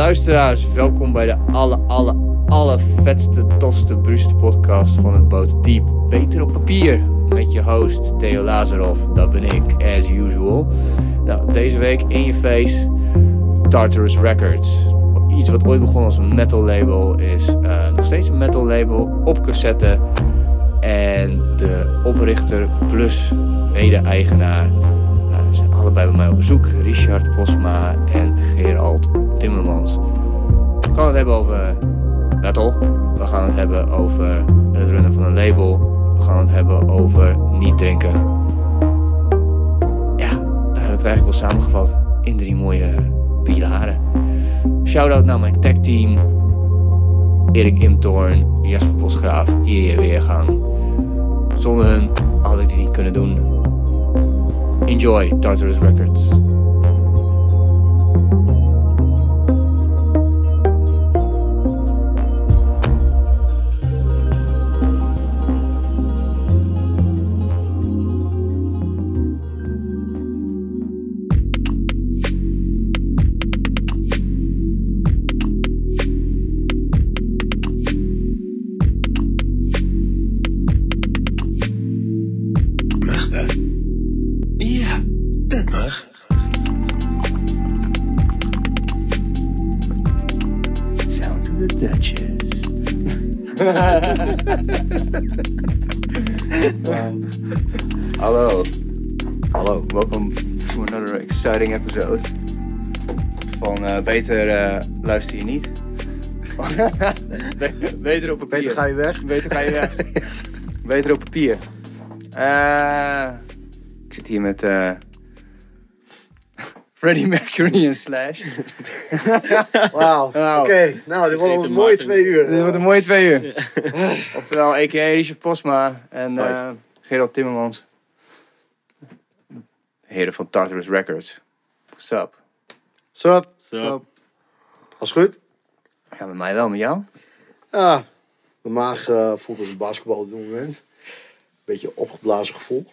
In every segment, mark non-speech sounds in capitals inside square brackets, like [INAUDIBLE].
Luisteraars, welkom bij de alle, alle, alle vetste, tofste, bruste podcast van het Boot Diep. Beter op papier, met je host Theo Lazarov, dat ben ik, as usual. Nou, deze week in je face, Tartarus Records. Iets wat ooit begon als een metal label, is uh, nog steeds een metal label op cassette. En de oprichter plus mede-eigenaar allebei bij mij op bezoek. Richard Posma en Gerald Timmermans. We gaan het hebben over metal. We gaan het hebben over het runnen van een label. We gaan het hebben over niet drinken. Ja, daar heb ik het eigenlijk wel samengevat in drie mooie pilaren. Shout-out naar mijn tech team. Erik Imtorn, Jasper Bosgraaf, Irie Weergang. Zonder hun had ik dit niet kunnen doen. Enjoy Tartarus Records. Exciting episode. Van eh, Beter eh, luister je niet. [LAUGHS] Be- beter op papier. Beter ga je weg. Beter ga je weg. [LAUGHS] beter op papier. Eh, ik zit hier met eh Freddie Mercury en Slash. [LAUGHS] Wauw. Wauw. Oké, nou, dit wordt een mooie twee uur. Dit wordt een mooie twee uur. Oftewel, a.k.a. Richard Posma en eh Gerald Timmermans. Heren van Tartarus Records. What's up? Zo, Zo. alles goed? Ja, met mij wel, met jou? Ja, mijn maag eh, voelt als een basketbal op dit moment. Beetje opgeblazen gevoel.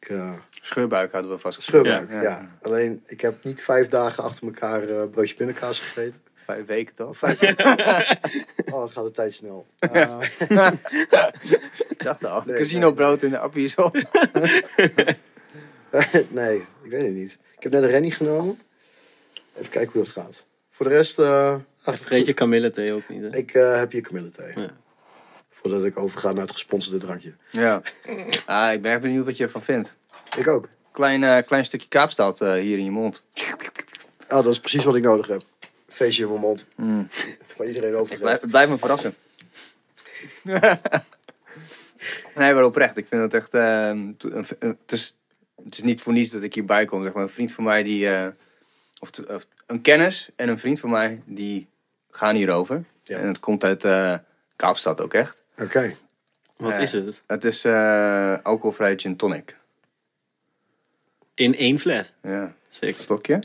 Ik, eh Scheurbuik hadden we vast. scheurbuik, ja, Ja. Alleen, ik heb niet vijf dagen achter elkaar eh broodje pindakaas gegeten. Vijf weken toch? Vijf [LAUGHS] Oh, dan gaat de tijd snel. Eh, [LAUGHS] Ik dacht al. Nee, Casino nee. brood in de appies op. [LAUGHS] [LAUGHS] nee, ik weet het niet. Ik heb net een rennie genomen. Even kijken hoe dat gaat. Voor de rest, eh ah, Vergeet je goed. kamillethee ook niet. Hè? Ik eh, heb hier kamillethee. Ja. Voordat ik overga naar het gesponsorde drankje. Ja. Ah, ik ben echt benieuwd wat je ervan vindt. Ik ook. Klein, eh, klein stukje kaapstad eh, hier in je mond. Oh, dat is precies wat ik nodig heb. Feestje in mijn mond. Mm. [LAUGHS] Waar iedereen over blijf, het blijft me verrassen. [LAUGHS] nee, maar oprecht. Ik vind het echt... eh, een- het, is, het is niet voor niets dat ik hierbij kom. Zeg maar. Een vriend van mij die... eh, of, te- of een kennis en een vriend van mij die gaan hierover. Ja. En het komt uit eh, Kaapstad ook echt. Oké, Wat Ja. is het? Het is eh alcoholvrij gin tonic. In één fles. Ja. Zeker. Stokje.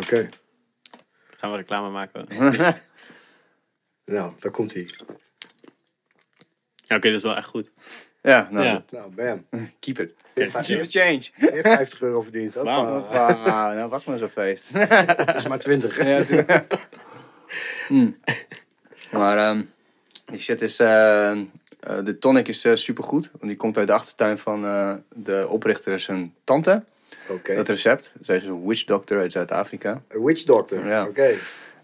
oké. Gaan we reclame maken. [LAUGHS] Nou, daar komt hij. Ja, Oké, dat is wel echt goed. Ja, nou, Ja. Nou, bam. keep it. Keep the change. weer 50 euro verdiend. Hoppa, nou was maar zo'n feest. [LAUGHS] Het is maar 20. Ja, [LAUGHS] Hmm. Maar ehm, die shit is. eh, eh, de tonic is super supergoed. Want die komt uit de achtertuin van eh, de oprichter zijn tante. Oké. Dat recept. Zij is een witch doctor uit Zuid-Afrika. Een witch doctor. Ja. Oké.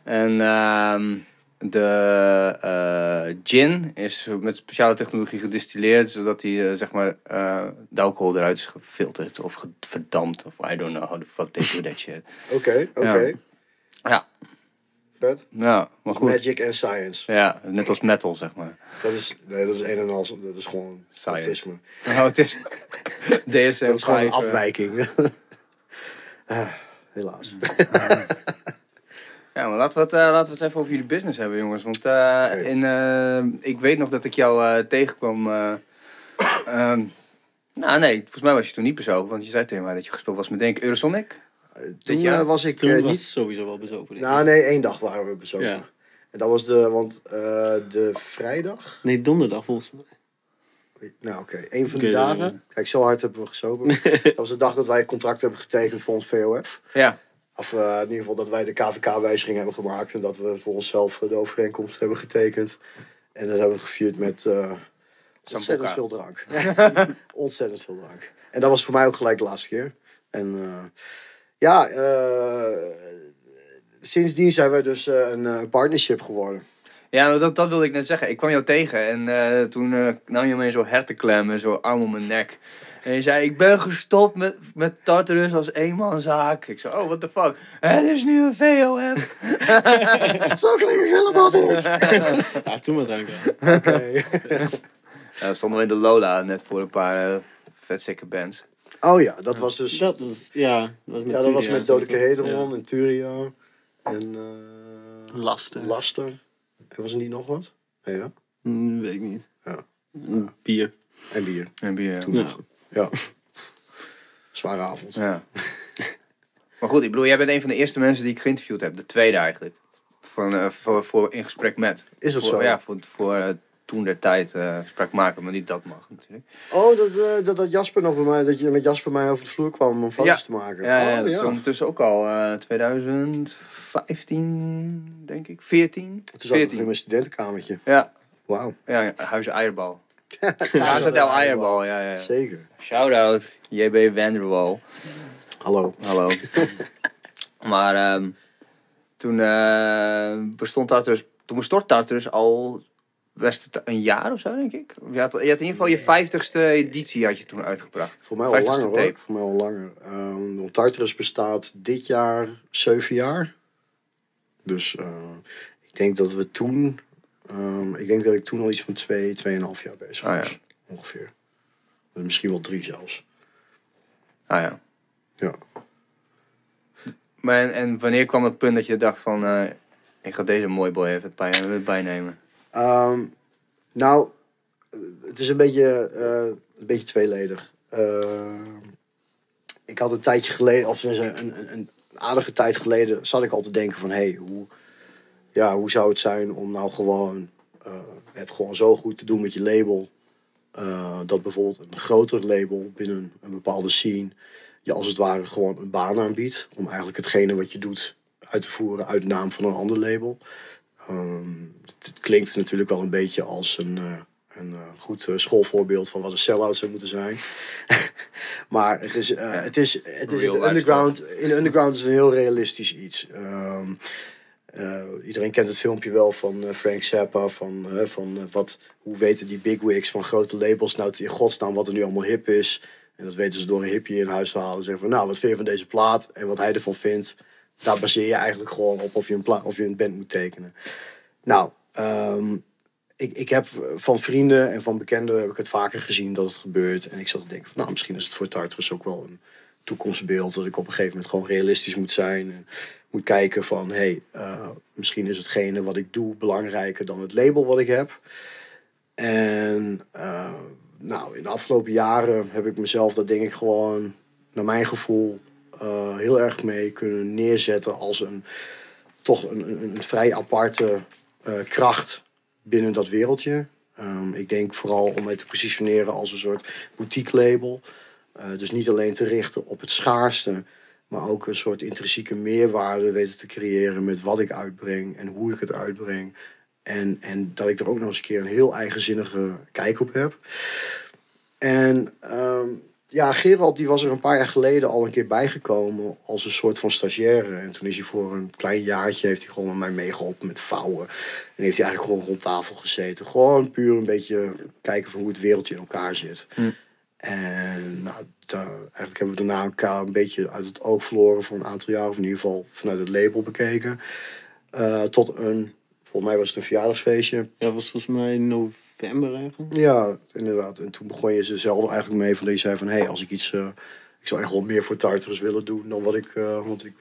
En ehm, de eh, gin is met speciale technologie gedistilleerd. Zodat die, eh, zeg maar, eh, de alcohol eruit is gefilterd of verdampt. Of I don't know how the fuck they do that shit. [LAUGHS] Oké, oké. Ja. Ja, Vet. ja maar goed. Magic and science. Ja, net als metal, zeg maar. Dat is, nee, dat is een en al. Dat is gewoon Science. autisme. [LAUGHS] Is [LAUGHS] DSM Dat is gewoon 5, een afwijking. Ah, helaas. Ja, maar laten we, het, eh, laten we het even over jullie business hebben, jongens. Want eh, in, eh, ik weet nog dat ik jou eh, tegenkwam. eh, ehm, nou, nee, volgens mij was je toen niet bezopen. Want je zei tegen mij dat je gestopt was met denken Eurosonic. Toen was ik Toen eh, was niet... het sowieso wel bezopen. denk. Nou, nee, één dag waren we bezopen. Ja. En dat was de, want eh, de vrijdag... Nee, donderdag volgens mij. Nou, oké. Een van die dagen. Kijk, zo hard hebben we gesopen. [LAUGHS] dat was de dag dat wij een contract hebben getekend voor ons VOF. Ja, Of eh, in ieder geval dat wij de KVK-wijziging hebben gemaakt. En dat we voor onszelf de overeenkomst hebben getekend. En dat hebben we gevierd met eh, ontzettend veel drank. [LAUGHS] ontzettend veel drank. En dat was voor mij ook gelijk de laatste keer. En eh, ja, sindsdien zijn we dus een partnership geworden. Ja, nou, dat, dat wilde ik net zeggen. Ik kwam jou tegen en toen nam je me zo'n hertenklem en zo'n arm om mijn nek. En je zei, ik ben gestopt met, met Tartarus als eenmanszaak. Ik zei, oh, what the fuck. Het is nu een VOF. [LAUGHS] Zo klinkt het helemaal niet. [LAUGHS] Ja, toen maar. [LAUGHS] Ja, we stonden we in de Lola net voor een paar uh, bands. Oh ja, dat was dus... Dat was, ja, dat was met ja, dat was met Dodeke en Turia. En eh, Laster. Laster. En was er niet nog wat? Ja, ja. Hm, weet ik niet. Ja. Bier. En bier. En bier, ja. Toen Ja. nog. Ja. Zware avond. Ja. maar goed, ik bedoel, jij bent een van de eerste mensen die ik geïnterviewd heb. De tweede eigenlijk. Van, eh, voor, voor in gesprek met. Is dat voor, zo? Ja, voor, voor eh, toen der tijd eh gesprek maken, maar niet dat mag natuurlijk. Oh, dat, dat, dat Jasper nog bij mij, dat je met Jasper mij over de vloer kwam om foto's Ja. te maken. Ja, ja oh, dat is ondertussen ook al eh 2015, denk ik. 14? Toen zat ik nog in 14. mijn studentenkamertje. Ja, Wauw. ja Huizen Eierbal. [LAUGHS] Del Eierbal, ja, ja. Zeker. Shout-out, JB Vanderwal. Hallo. Hallo. [LAUGHS] maar ehm, toen eh, bestond Tartarus, toen bestond Tartarus al best het een jaar of zo, denk ik. Je had, je had in ieder geval je vijftigste editie had je toen uitgebracht. Voor mij al 50ste langer hoor. tape. Voor mij al langer. Ehm, want Tartarus bestaat dit jaar zeven jaar. Dus eh, ik denk dat we toen... ehm, ik denk dat ik toen al iets van twee, tweeënhalf jaar bezig Ah, ja. was. Ongeveer. Misschien wel drie zelfs. Ah ja. Ja. Maar en, en wanneer kwam het punt dat je dacht van, eh, ik ga deze mooi boy even bij, bijnemen? Ehm, nou, het is een beetje, eh, een beetje tweeledig. Ehm, ik had een tijdje geleden, of een, een, een aardige tijd geleden, zat ik al te denken van... hé, hey, hoe, ja, hoe zou het zijn om nou gewoon eh, het gewoon zo goed te doen met je label... eh, dat bijvoorbeeld een groter label binnen een bepaalde scene... je als het ware gewoon een baan aanbiedt... om eigenlijk hetgene wat je doet uit te voeren uit de naam van een ander label... Ehm, het, het klinkt natuurlijk wel een beetje als een, eh, een goed schoolvoorbeeld van wat een sell-out zou moeten zijn. [LAUGHS] maar het is, het is, het is in, de underground, in de underground is een heel realistisch iets. Ehm, eh, iedereen kent het filmpje wel van eh, Frank Zappa. Van, eh, van wat, hoe weten die bigwigs van grote labels nou in godsnaam wat er nu allemaal hip is. En dat weten ze door een hippie in huis te halen. Zeggen van nou wat vind je van deze plaat en wat hij ervan vindt. Daar baseer je eigenlijk gewoon op of je een, pla- of je een band moet tekenen. Nou, ehm, ik, ik heb van vrienden en van bekenden heb ik het vaker gezien dat het gebeurt. En ik zat te denken van nou misschien is het voor Tartarus ook wel een toekomstbeeld. Dat ik op een gegeven moment gewoon realistisch moet zijn. En moet kijken van hé, hey, eh, misschien is hetgene wat ik doe belangrijker dan het label wat ik heb. En eh, nou, in de afgelopen jaren heb ik mezelf, dat denk ik gewoon, naar mijn gevoel, eh, heel erg mee kunnen neerzetten als een toch een, een, vrij aparte kracht binnen dat wereldje. Ehm, ik denk vooral om mij te positioneren als een soort boutique label. Eh, dus niet alleen te richten op het schaarste, maar ook een soort intrinsieke meerwaarde weten te creëren met wat ik uitbreng en hoe ik het uitbreng. En, en dat ik er ook nog eens een keer een heel eigenzinnige kijk op heb. En ehm, ja, Gerald die was er een paar jaar geleden al een keer bijgekomen als een soort van stagiaire. En toen is hij voor een klein jaartje heeft hij gewoon met mij meegeholpen met vouwen. En heeft hij eigenlijk gewoon rond tafel gezeten. Gewoon puur een beetje kijken van hoe het wereldje in elkaar zit. En nou, daar, eigenlijk hebben we daarna elkaar een beetje uit het oog verloren voor een aantal jaar. Of in ieder geval vanuit het label bekeken. Eh, tot een, volgens mij was het een verjaardagsfeestje. Ja, was volgens mij november eigenlijk. Ja, inderdaad. En toen begon je ze zelf eigenlijk mee van dat je zei van... hé, hey, als ik iets... eh, ik zou echt wel meer voor Tartarus willen doen dan wat ik... eh, want ik,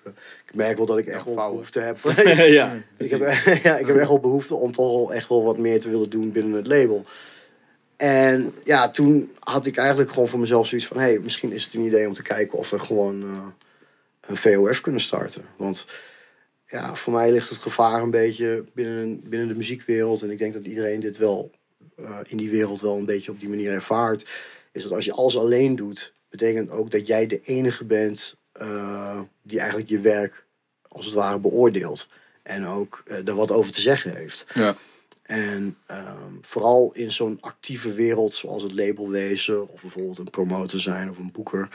ik merk wel dat ik echt wel behoefte heb. [LAUGHS] ja, ik, heb [LAUGHS] ja, ik heb echt wel behoefte om toch wel echt wel wat meer te willen doen binnen het label. En ja, toen had ik eigenlijk gewoon voor mezelf zoiets van... hé, hey, misschien is het een idee om te kijken of we gewoon eh, een VOF kunnen starten. Want ja, voor mij ligt het gevaar een beetje binnen, binnen de muziekwereld. En ik denk dat iedereen dit wel eh, in die wereld wel een beetje op die manier ervaart. Is dat als je alles alleen doet, betekent ook dat jij de enige bent eh, die eigenlijk je werk als het ware beoordeelt. En ook er wat over te zeggen heeft. Ja. En ehm, vooral in zo'n actieve wereld zoals het labelwezen of bijvoorbeeld een promotor zijn of een boeker.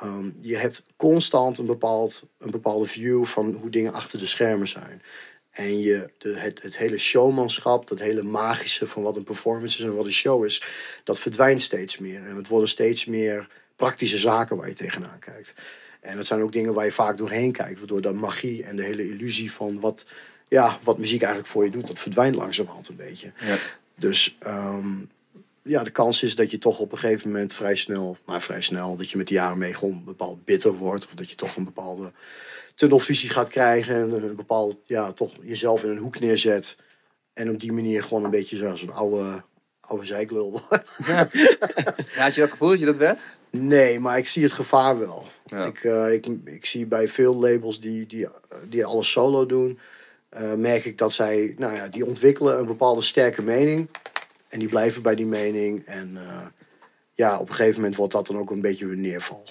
ehm, je hebt constant een, bepaald, een bepaalde view van hoe dingen achter de schermen zijn. En je, de, het, het hele showmanschap, dat hele magische van wat een performance is en wat een show is, dat verdwijnt steeds meer. En het worden steeds meer praktische zaken waar je tegenaan kijkt. En dat zijn ook dingen waar je vaak doorheen kijkt, waardoor de magie en de hele illusie van wat, ja, wat muziek eigenlijk voor je doet, dat verdwijnt langzamerhand een beetje. Ja. Dus ehm, ja, de kans is dat je toch op een gegeven moment vrij snel, maar vrij snel, dat je met de jaren mee gewoon bepaald bitter wordt. Of dat je toch een bepaalde tunnelvisie gaat krijgen en een bepaald, ja, toch jezelf in een hoek neerzet. En op die manier gewoon een beetje zo- zo'n oude, oude zeiklul wordt. [LAUGHS] Ja, had je dat gevoel dat je dat werd? Nee, maar ik zie het gevaar wel. Ja. Ik, eh, ik, ik zie bij veel labels die, die, die alles solo doen, merk ik dat zij, nou ja, die ontwikkelen een bepaalde sterke mening. En die blijven bij die mening. En eh, ja, op een gegeven moment wordt dat dan ook een beetje een neerval.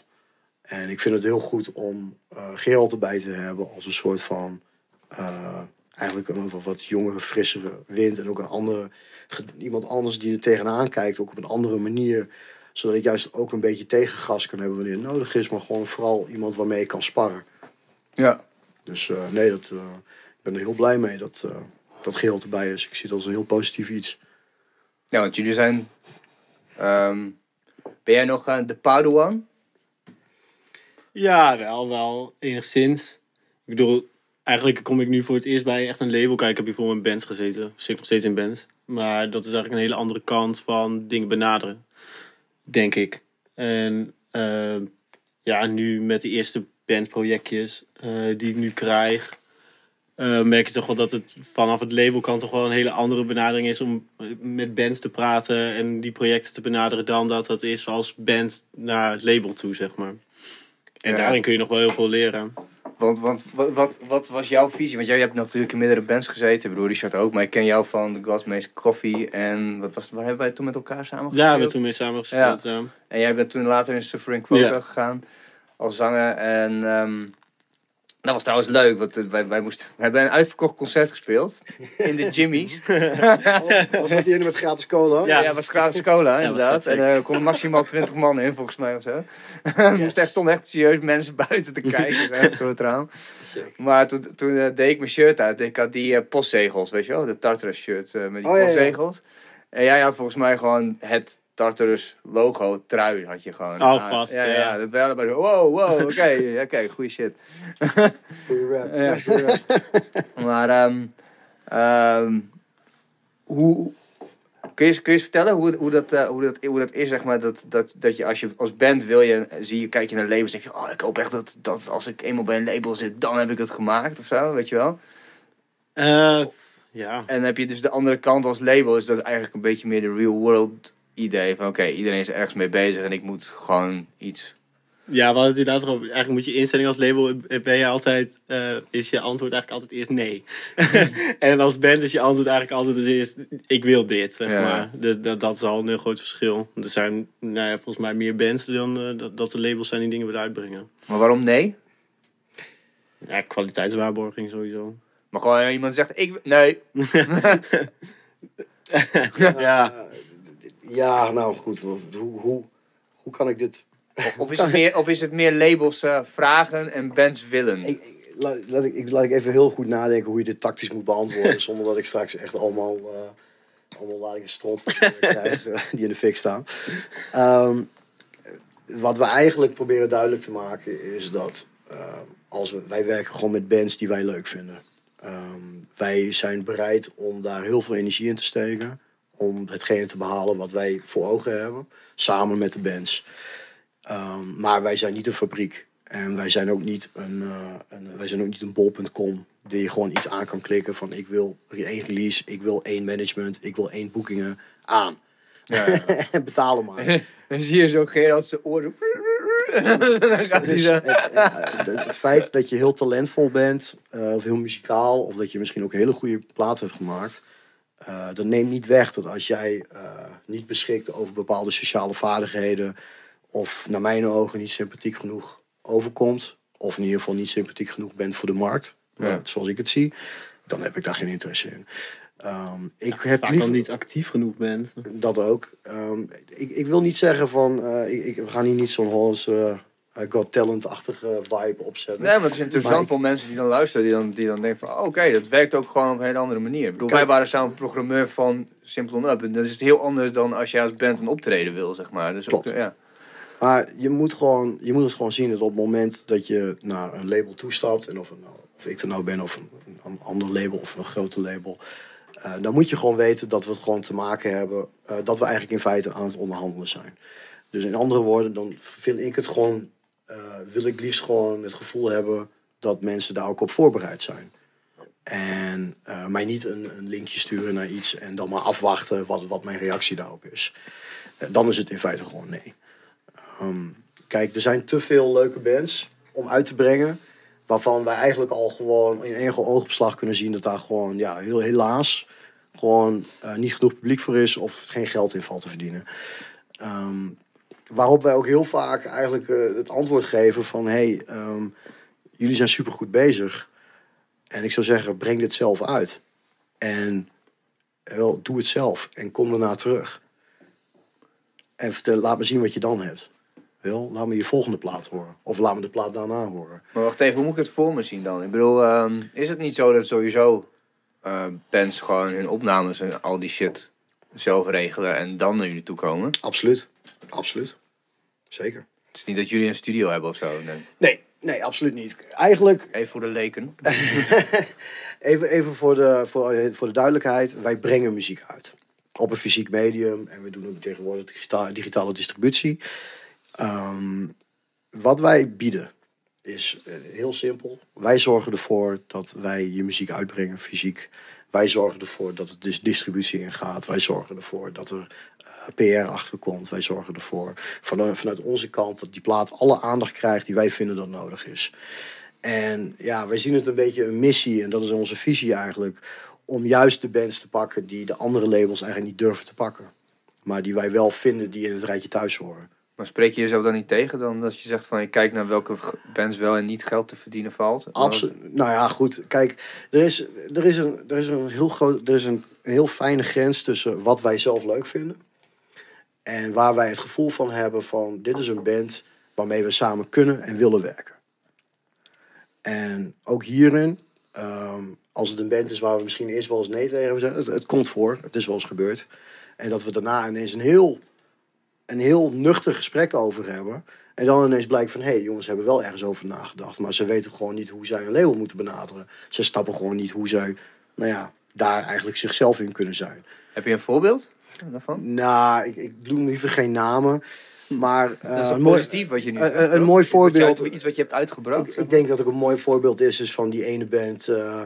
En ik vind het heel goed om eh Gerald erbij te hebben als een soort van, eh, eigenlijk een wat- wat jongere, frissere wind. En ook een andere, iemand anders die er tegenaan kijkt, ook op een andere manier zodat ik juist ook een beetje tegengas kan hebben wanneer het nodig is. Maar gewoon vooral iemand waarmee ik kan sparren. Ja. Dus eh, nee, dat, eh, ben er heel blij mee dat, eh dat geheel erbij is. Ik zie dat als een heel positief iets. Ja, want jullie zijn... ehm, ben jij nog aan de Padawan? Ja, wel, wel, enigszins. Ik bedoel, eigenlijk kom ik nu voor het eerst bij echt een label. Kijk, ik heb hiervoor in bands gezeten. Ik zit nog steeds in bands. Maar dat is eigenlijk een hele andere kant van dingen benaderen. Denk ik. En eh, ja, nu met de eerste bandprojectjes eh, die ik nu krijg... eh, merk je toch wel dat het vanaf het labelkant toch wel een hele andere benadering is om met bands te praten en die projecten te benaderen dan dat dat is als band naar het label toe, zeg maar. En Ja. daarin kun je nog wel heel veel leren. Want, want wat, wat, wat was jouw visie? Want jij hebt natuurlijk in meerdere bands gezeten. Ik bedoel, Richard ook. Maar ik ken jou van The God's Coffee. En wat was, waar hebben wij toen met elkaar samen Ja, we gespeeld? hebben toen mee samen gespeeld. Ja. En jij bent toen later in Suffering Quota gegaan. Als zanger. En ehm, dat was trouwens leuk. Want eh, wij, wij, moesten, we hebben een uitverkocht concert gespeeld. In de Jimmy's. [LAUGHS] Was dat hier met gratis cola? Ja, Ja. het was gratis cola, inderdaad. En eh, er konden maximaal 20 man in, volgens mij of zo. [LAUGHS] Er moesten echt, stonden echt serieus mensen [LAUGHS] buiten te kijken door het raam. Maar toen, toen eh, deed ik mijn shirt uit. Ik had die postzegels, weet je wel? De Tartarus shirt met die Oh, ja, ja. postzegels. En jij had volgens mij gewoon het Tartarus logo trui had je gewoon. Oh, aan. vast, Ja, ja. ja. dat wij allebei zo, wow, wow, oké, [LAUGHS] oké, goede shit. [LAUGHS] Je rap. Ja, goeie [LAUGHS] maar ehm, ehm, hoe kun je, kun je eens vertellen hoe, hoe, dat, eh, hoe, dat, hoe dat is, zeg maar, dat, dat, dat je als je als band wil je, zie je, kijk je naar labels, denk je, oh, ik hoop echt dat, dat als ik eenmaal bij een label zit, dan heb ik het gemaakt of zo, weet je wel. Eh, ja. En dan heb je dus de andere kant als label, is dat eigenlijk een beetje meer de real world idee van, oké, iedereen is ergens mee bezig en ik moet gewoon iets. ja, hadden het inderdaad erover. Eigenlijk moet je instelling als label, ben je altijd, eh, is je antwoord eigenlijk altijd eerst nee. [LAUGHS] en als band is je antwoord eigenlijk altijd als eerst, ik wil dit, zeg Ja. maar. De, dat, dat is al een heel groot verschil. Er zijn, nou ja, volgens mij meer bands dan eh, dat, dat de labels zijn die dingen willen uitbrengen. Maar waarom nee? Ja, kwaliteitswaarborging sowieso. Maar gewoon iemand zegt, ik, nee. [LAUGHS] [LAUGHS] ja. Ja, nou goed. Hoe, hoe, hoe kan ik dit... Of is het meer, of is het meer labels eh, vragen en bands willen? Ik, ik- laat, laat ik, laat ik even heel goed nadenken hoe je dit tactisch moet beantwoorden. [LAUGHS] zonder dat ik straks echt allemaal, eh allemaal ladingen stront krijg eh, die in de fik staan. Ehm, wat we eigenlijk proberen duidelijk te maken is dat als we, wij werken gewoon met bands die wij leuk vinden. Ehm, wij zijn bereid om daar heel veel energie in te steken. Om hetgene te behalen wat wij voor ogen hebben. Samen met de bands. Ehm, maar wij zijn niet een fabriek. En wij zijn ook niet een, eh, een, wij zijn ook niet een bol.com. Die je gewoon iets aan kan klikken van ik wil één release, ik wil één management, ik wil één boekingen aan. Ja. [LAUGHS] Betalen maar. [LAUGHS] Dan zie je zo Gerard zijn oren. [LAUGHS] Dus zo. het, het, feit dat je heel talentvol bent, eh, of heel muzikaal, of dat je misschien ook een hele goede plaat hebt gemaakt, eh, dat neemt niet weg dat als jij eh, niet beschikt over bepaalde sociale vaardigheden, of naar mijn ogen niet sympathiek genoeg overkomt, of in ieder geval niet sympathiek genoeg bent voor de markt, Ja. eh, zoals ik het zie, dan heb ik daar geen interesse in. Ehm, ik heb liever al niet actief genoeg bent. dat ook. Ehm, ik, ik wil niet zeggen van, ik, ik- we gaan hier niet zo'n Hollands eh, Got Talent-achtige vibe opzetten. Nee, maar het is interessant Maar ik- voor mensen die dan luisteren, die dan, die dan denken van, oh, oké, dat werkt ook gewoon op een hele andere manier. Ik bedoel, Kijk- wij waren samen programmeur van Simple on Up. En dat is het heel anders dan als jij als band een optreden wil, zeg maar. Dus Klopt. Ook, ja. Maar je moet, gewoon, je moet het gewoon zien dat op het moment dat je naar een label toestapt, en of, of ik er nou ben of een, een ander label of een grote label, eh, dan moet je gewoon weten dat we het gewoon te maken hebben, eh, dat we eigenlijk in feite aan het onderhandelen zijn. Dus in andere woorden, dan vind ik het gewoon, eh, wil ik liefst gewoon het gevoel hebben dat mensen daar ook op voorbereid zijn. En eh, mij niet een, een linkje sturen naar iets en dan maar afwachten wat, wat mijn reactie daarop is. Eh, dan is het in feite gewoon nee. Ehm, kijk, er zijn te veel leuke bands om uit te brengen. Waarvan wij eigenlijk al gewoon in enkel oogopslag kunnen zien dat daar gewoon, ja, heel helaas, gewoon niet genoeg publiek voor is of geen geld in valt te verdienen. Ehm, waarop wij ook heel vaak eigenlijk eh, het antwoord geven van, hey, ehm, jullie zijn supergoed bezig. En ik zou zeggen, breng dit zelf uit. En wel, doe het zelf en kom daarna terug. En vertel, laat me zien wat je dan hebt. Wel, laat me je volgende plaat horen. Of laat me de plaat daarna horen. Maar wacht even, hoe moet ik het voor me zien dan? Ik bedoel, ehm, is het niet zo dat sowieso eh, bands gewoon hun opnames en al die shit zelf regelen en dan naar jullie toe komen? Absoluut. Absoluut. Zeker. Het is niet dat jullie een studio hebben of zo. Nee. Nee, nee, absoluut niet. Eigenlijk, Even voor de leken. [LAUGHS] even, even voor, de, voor, voor de duidelijkheid. Wij brengen muziek uit. Op een fysiek medium. En we doen ook tegenwoordig digita- digitale distributie. Ehm, wat wij bieden is eh, heel simpel. Wij zorgen ervoor dat wij je muziek uitbrengen, fysiek. Wij zorgen ervoor dat het dus distributie ingaat. Wij zorgen ervoor dat er eh, PR achter komt. Wij zorgen ervoor vanuit, vanuit onze kant dat die plaat alle aandacht krijgt die wij vinden dat nodig is. En ja, wij zien het een beetje een missie, en dat is onze visie eigenlijk, om juist de bands te pakken die de andere labels eigenlijk niet durven te pakken. Maar die wij wel vinden die in het rijtje thuis horen. Maar spreek je jezelf dan niet tegen dan dat je zegt van je kijkt naar welke bands wel en niet geld te verdienen valt? Absoluut. Nou ja, goed. Kijk, er is, er is, een, er is een heel groot, er is een, een heel fijne grens tussen wat wij zelf leuk vinden en waar wij het gevoel van hebben van dit is een band waarmee we samen kunnen en willen werken. En ook hierin, ehm, als het een band is waar we misschien eerst wel eens nee tegen hebben gezegd, het, komt voor, het is wel eens gebeurd. En dat we daarna ineens een heel, een heel nuchter gesprek over hebben. En dan ineens blijkt van, hé hey, jongens hebben wel ergens over nagedacht. Maar ze weten gewoon niet hoe zij een label moeten benaderen. Ze snappen gewoon niet hoe zij, nou ja, daar eigenlijk zichzelf in kunnen zijn. Heb je een voorbeeld daarvan? Nou, ik, ik noem liever geen namen. Maar eh, Dat is toch een, mooi, positief wat je nu een- zegt, een mooi Iets wat je voorbeeld. Iets wat je hebt uitgebracht. ik, ik denk dat ook een mooi voorbeeld is, is van die ene band eh,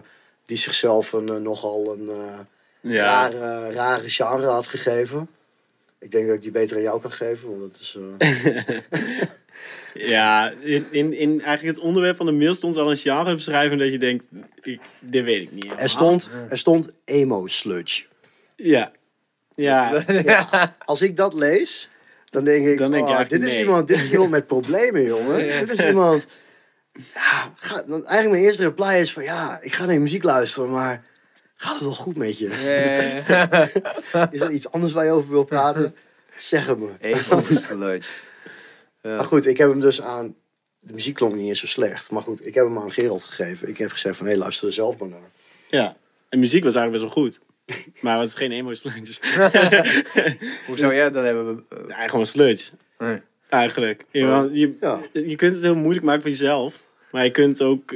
die zichzelf een, eh, nogal een eh, Ja, rare, rare genre had gegeven. Ik denk dat ik die beter aan jou kan geven, want dat is... eh, [LAUGHS] ja in, in, in eigenlijk het onderwerp van de mail stond al een genre beschrijven dat je denkt, ik, dit weet ik niet. er, stond, er stond emo sludge. Ja. Ja, Als ik dat lees, dan denk ik, Dan denk je oh, dit, is iemand, dit is iemand met problemen, jongen. Dit is iemand... Ja, ga, dan, eigenlijk mijn eerste reply is van, ja, ik ga naar je muziek luisteren, maar gaat het wel goed met je? Eh, [LAUGHS] Is er iets anders waar je over wil praten? Zeg het me. Even geluid. Maar goed, ik heb hem dus aan... De muziek klonk niet eens zo slecht. Maar goed, ik heb hem aan Gerald gegeven. Ik heb gezegd van, hé, luister er zelf maar naar. ja. En muziek was eigenlijk best wel goed. [LAUGHS] Maar het is geen emo sludge. [LAUGHS] Hoe zou jij het dan hebben? eh, Ja, gewoon sludge. nee. Eigenlijk. Je, je, Ja. je kunt het heel moeilijk maken voor jezelf. Maar je kunt ook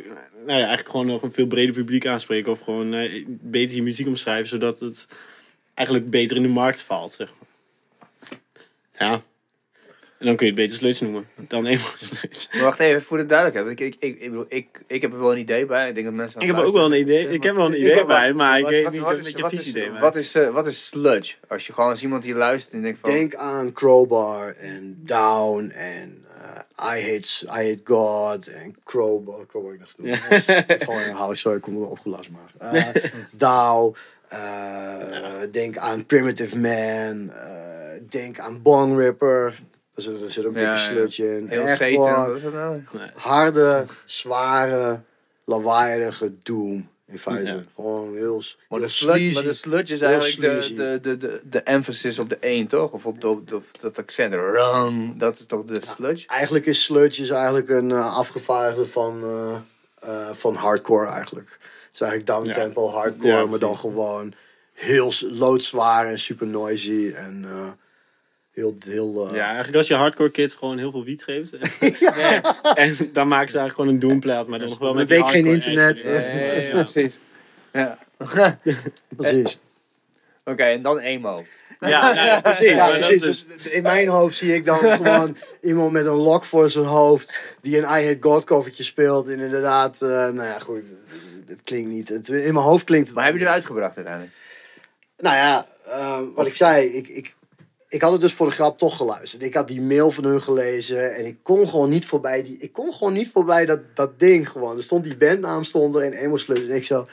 nou ja, eigenlijk gewoon nog een veel breder publiek aanspreken. Of gewoon eh, beter je muziek omschrijven. Zodat het eigenlijk beter in de markt valt. Zeg maar. Ja. En dan kun je het beter sludge noemen. Dan emo [LAUGHS] sludge. Maar wacht even, voor de duidelijkheid. Ik, ik, ik, ik, bedoel, ik, ik heb er wel een idee bij. Ik denk dat mensen Ik heb ook wel een idee. Ik heb wel een idee bij. Maar ik weet niet wat is- idee Wat is, eh, wat is sludge? Als je gewoon als iemand die luistert en denkt van... Denk aan Crowbar en Down en eh, I, hate, I Hate God en Crowbar. Crowbar, ik dacht het Van herhaling, sorry, ik kom wel opgelast maar. Eh Dow, eh, denk aan Primitive Man, eh, denk aan Bone Ripper. Er zit, er zit ook dikke ja. sludge in. Heel Echt nou? Nee. harde, zware, lawaaierige doom. In feite. Ja. Gewoon heel, Maar heel de, sludge, sleazy. maar de sludge is eigenlijk de, de, de, de, de emphasis op de één, toch? Of op, de, op, de- op dat accent. Run, dat is toch de sludge? Eigenlijk is sludge is eigenlijk een eh, afgevaardigde van, eh, eh, van hardcore eigenlijk. Het is eigenlijk downtempo hardcore, Ja, maar dan gewoon heel loodzwaar en super noisy. En eh, heel, heel eh, Ja, eigenlijk als je hardcore kids gewoon heel veel wiet geeft. [LAUGHS] en dan maken ze eigenlijk gewoon een doomplaat, maar dan nog wel met week geen internet. [LAUGHS] Ja, precies. Ja. [LAUGHS] precies. Oké, en dan emo. Ja, nou ja, precies. Ja, Dus in mijn hoofd zie ik dan gewoon iemand met een lok voor zijn hoofd die een I Hate God covertje speelt. En inderdaad, eh, nou ja, goed. Het klinkt niet. Het, in mijn hoofd klinkt het. Maar heb je niet. het uitgebracht uiteindelijk? Nou ja, eh, wat ik zei, ik, ik, ik had het dus voor de grap toch geluisterd. Ik had die mail van hun gelezen en ik kon gewoon niet voorbij die, ik kon gewoon niet voorbij dat, dat ding gewoon. Er stond die bandnaam stond er en Emo Sludge en ik zo,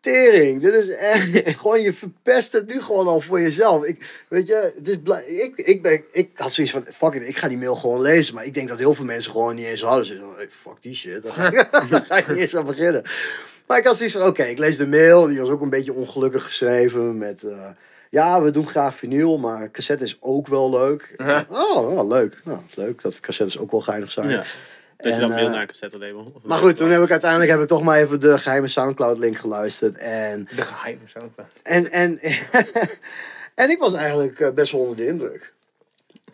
tering, dit is echt [LAUGHS] gewoon je verpest het nu gewoon al voor jezelf. Ik, weet je, het is ik, ik, ben, ik had zoiets van, fuck it, ik ga die mail gewoon lezen. Maar ik denk dat heel veel mensen gewoon niet eens hadden. Ze hey, fuck die shit, daar ga, ik, [LAUGHS] daar ga ik niet eens aan beginnen. Maar ik had zoiets van, oké, ik lees de mail. Die was ook een beetje ongelukkig geschreven met... eh, ja, we doen graag vinyl, maar cassette is ook wel leuk. Zei, oh, ja, leuk. Nou, leuk dat cassettes ook wel geinig zijn. ja. Dat En, je dan eh, naar een cassette label. Maar goed, toen heb ik uiteindelijk heb ik toch maar even de geheime Soundcloud link geluisterd. En, De geheime soundcloud. en, en, [LAUGHS] en ik was eigenlijk eh, best wel onder de indruk.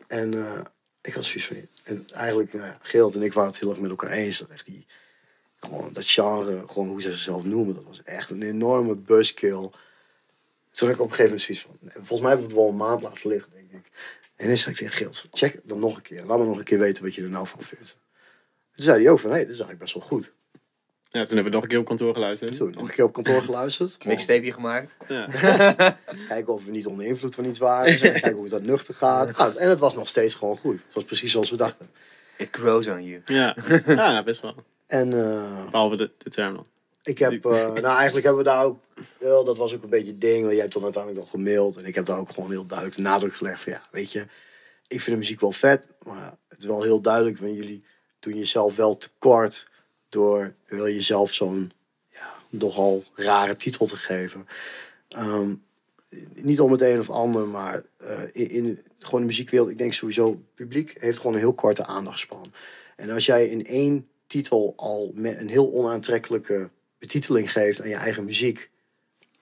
En eh, ik had zoiets van... En eigenlijk, ja, Geert en ik waren het heel erg met elkaar eens. Dat echt die... Gewoon dat genre, gewoon hoe ze zichzelf noemen. Dat was echt een enorme buzzkill. Toen had ik op een gegeven moment zoiets van... Volgens mij hebben we het wel een maand laten liggen, denk ik. En dan zei ik tegen check het dan nog een keer. Laat me nog een keer weten wat je er nou van vindt. Toen zei hij ook van, hé, hey, dit is eigenlijk best wel goed. Ja, toen hebben we nog een keer op kantoor geluisterd. Toen nog een keer op kantoor geluisterd. [LAUGHS] Mixtapeje gemaakt. Ja. [LAUGHS] Kijken of we niet onder invloed van iets waren. Dus kijken hoe dat nuchter gaat. Nou, en het was nog steeds gewoon goed. Het was precies zoals we dachten. It grows on you. Ja. [LAUGHS] ja, best wel. En eh, Behalve de, de terminal. Ik heb, eh, nou eigenlijk hebben we daar ook, wel, dat was ook een beetje het ding. Want jij hebt dan uiteindelijk nog gemaild. En ik heb daar ook gewoon heel duidelijk de nadruk gelegd van ja, weet je. Ik vind de muziek wel vet. Maar het is wel heel duidelijk, want jullie doen jezelf wel tekort. Door wil jezelf zo'n ja, nogal rare titel te geven. Ehm, niet om het een of ander, maar eh, in, in gewoon de muziekwereld, ik denk sowieso, het publiek heeft gewoon een heel korte aandachtspan. En als jij in één titel al met een heel onaantrekkelijke betiteling geeft aan je eigen muziek,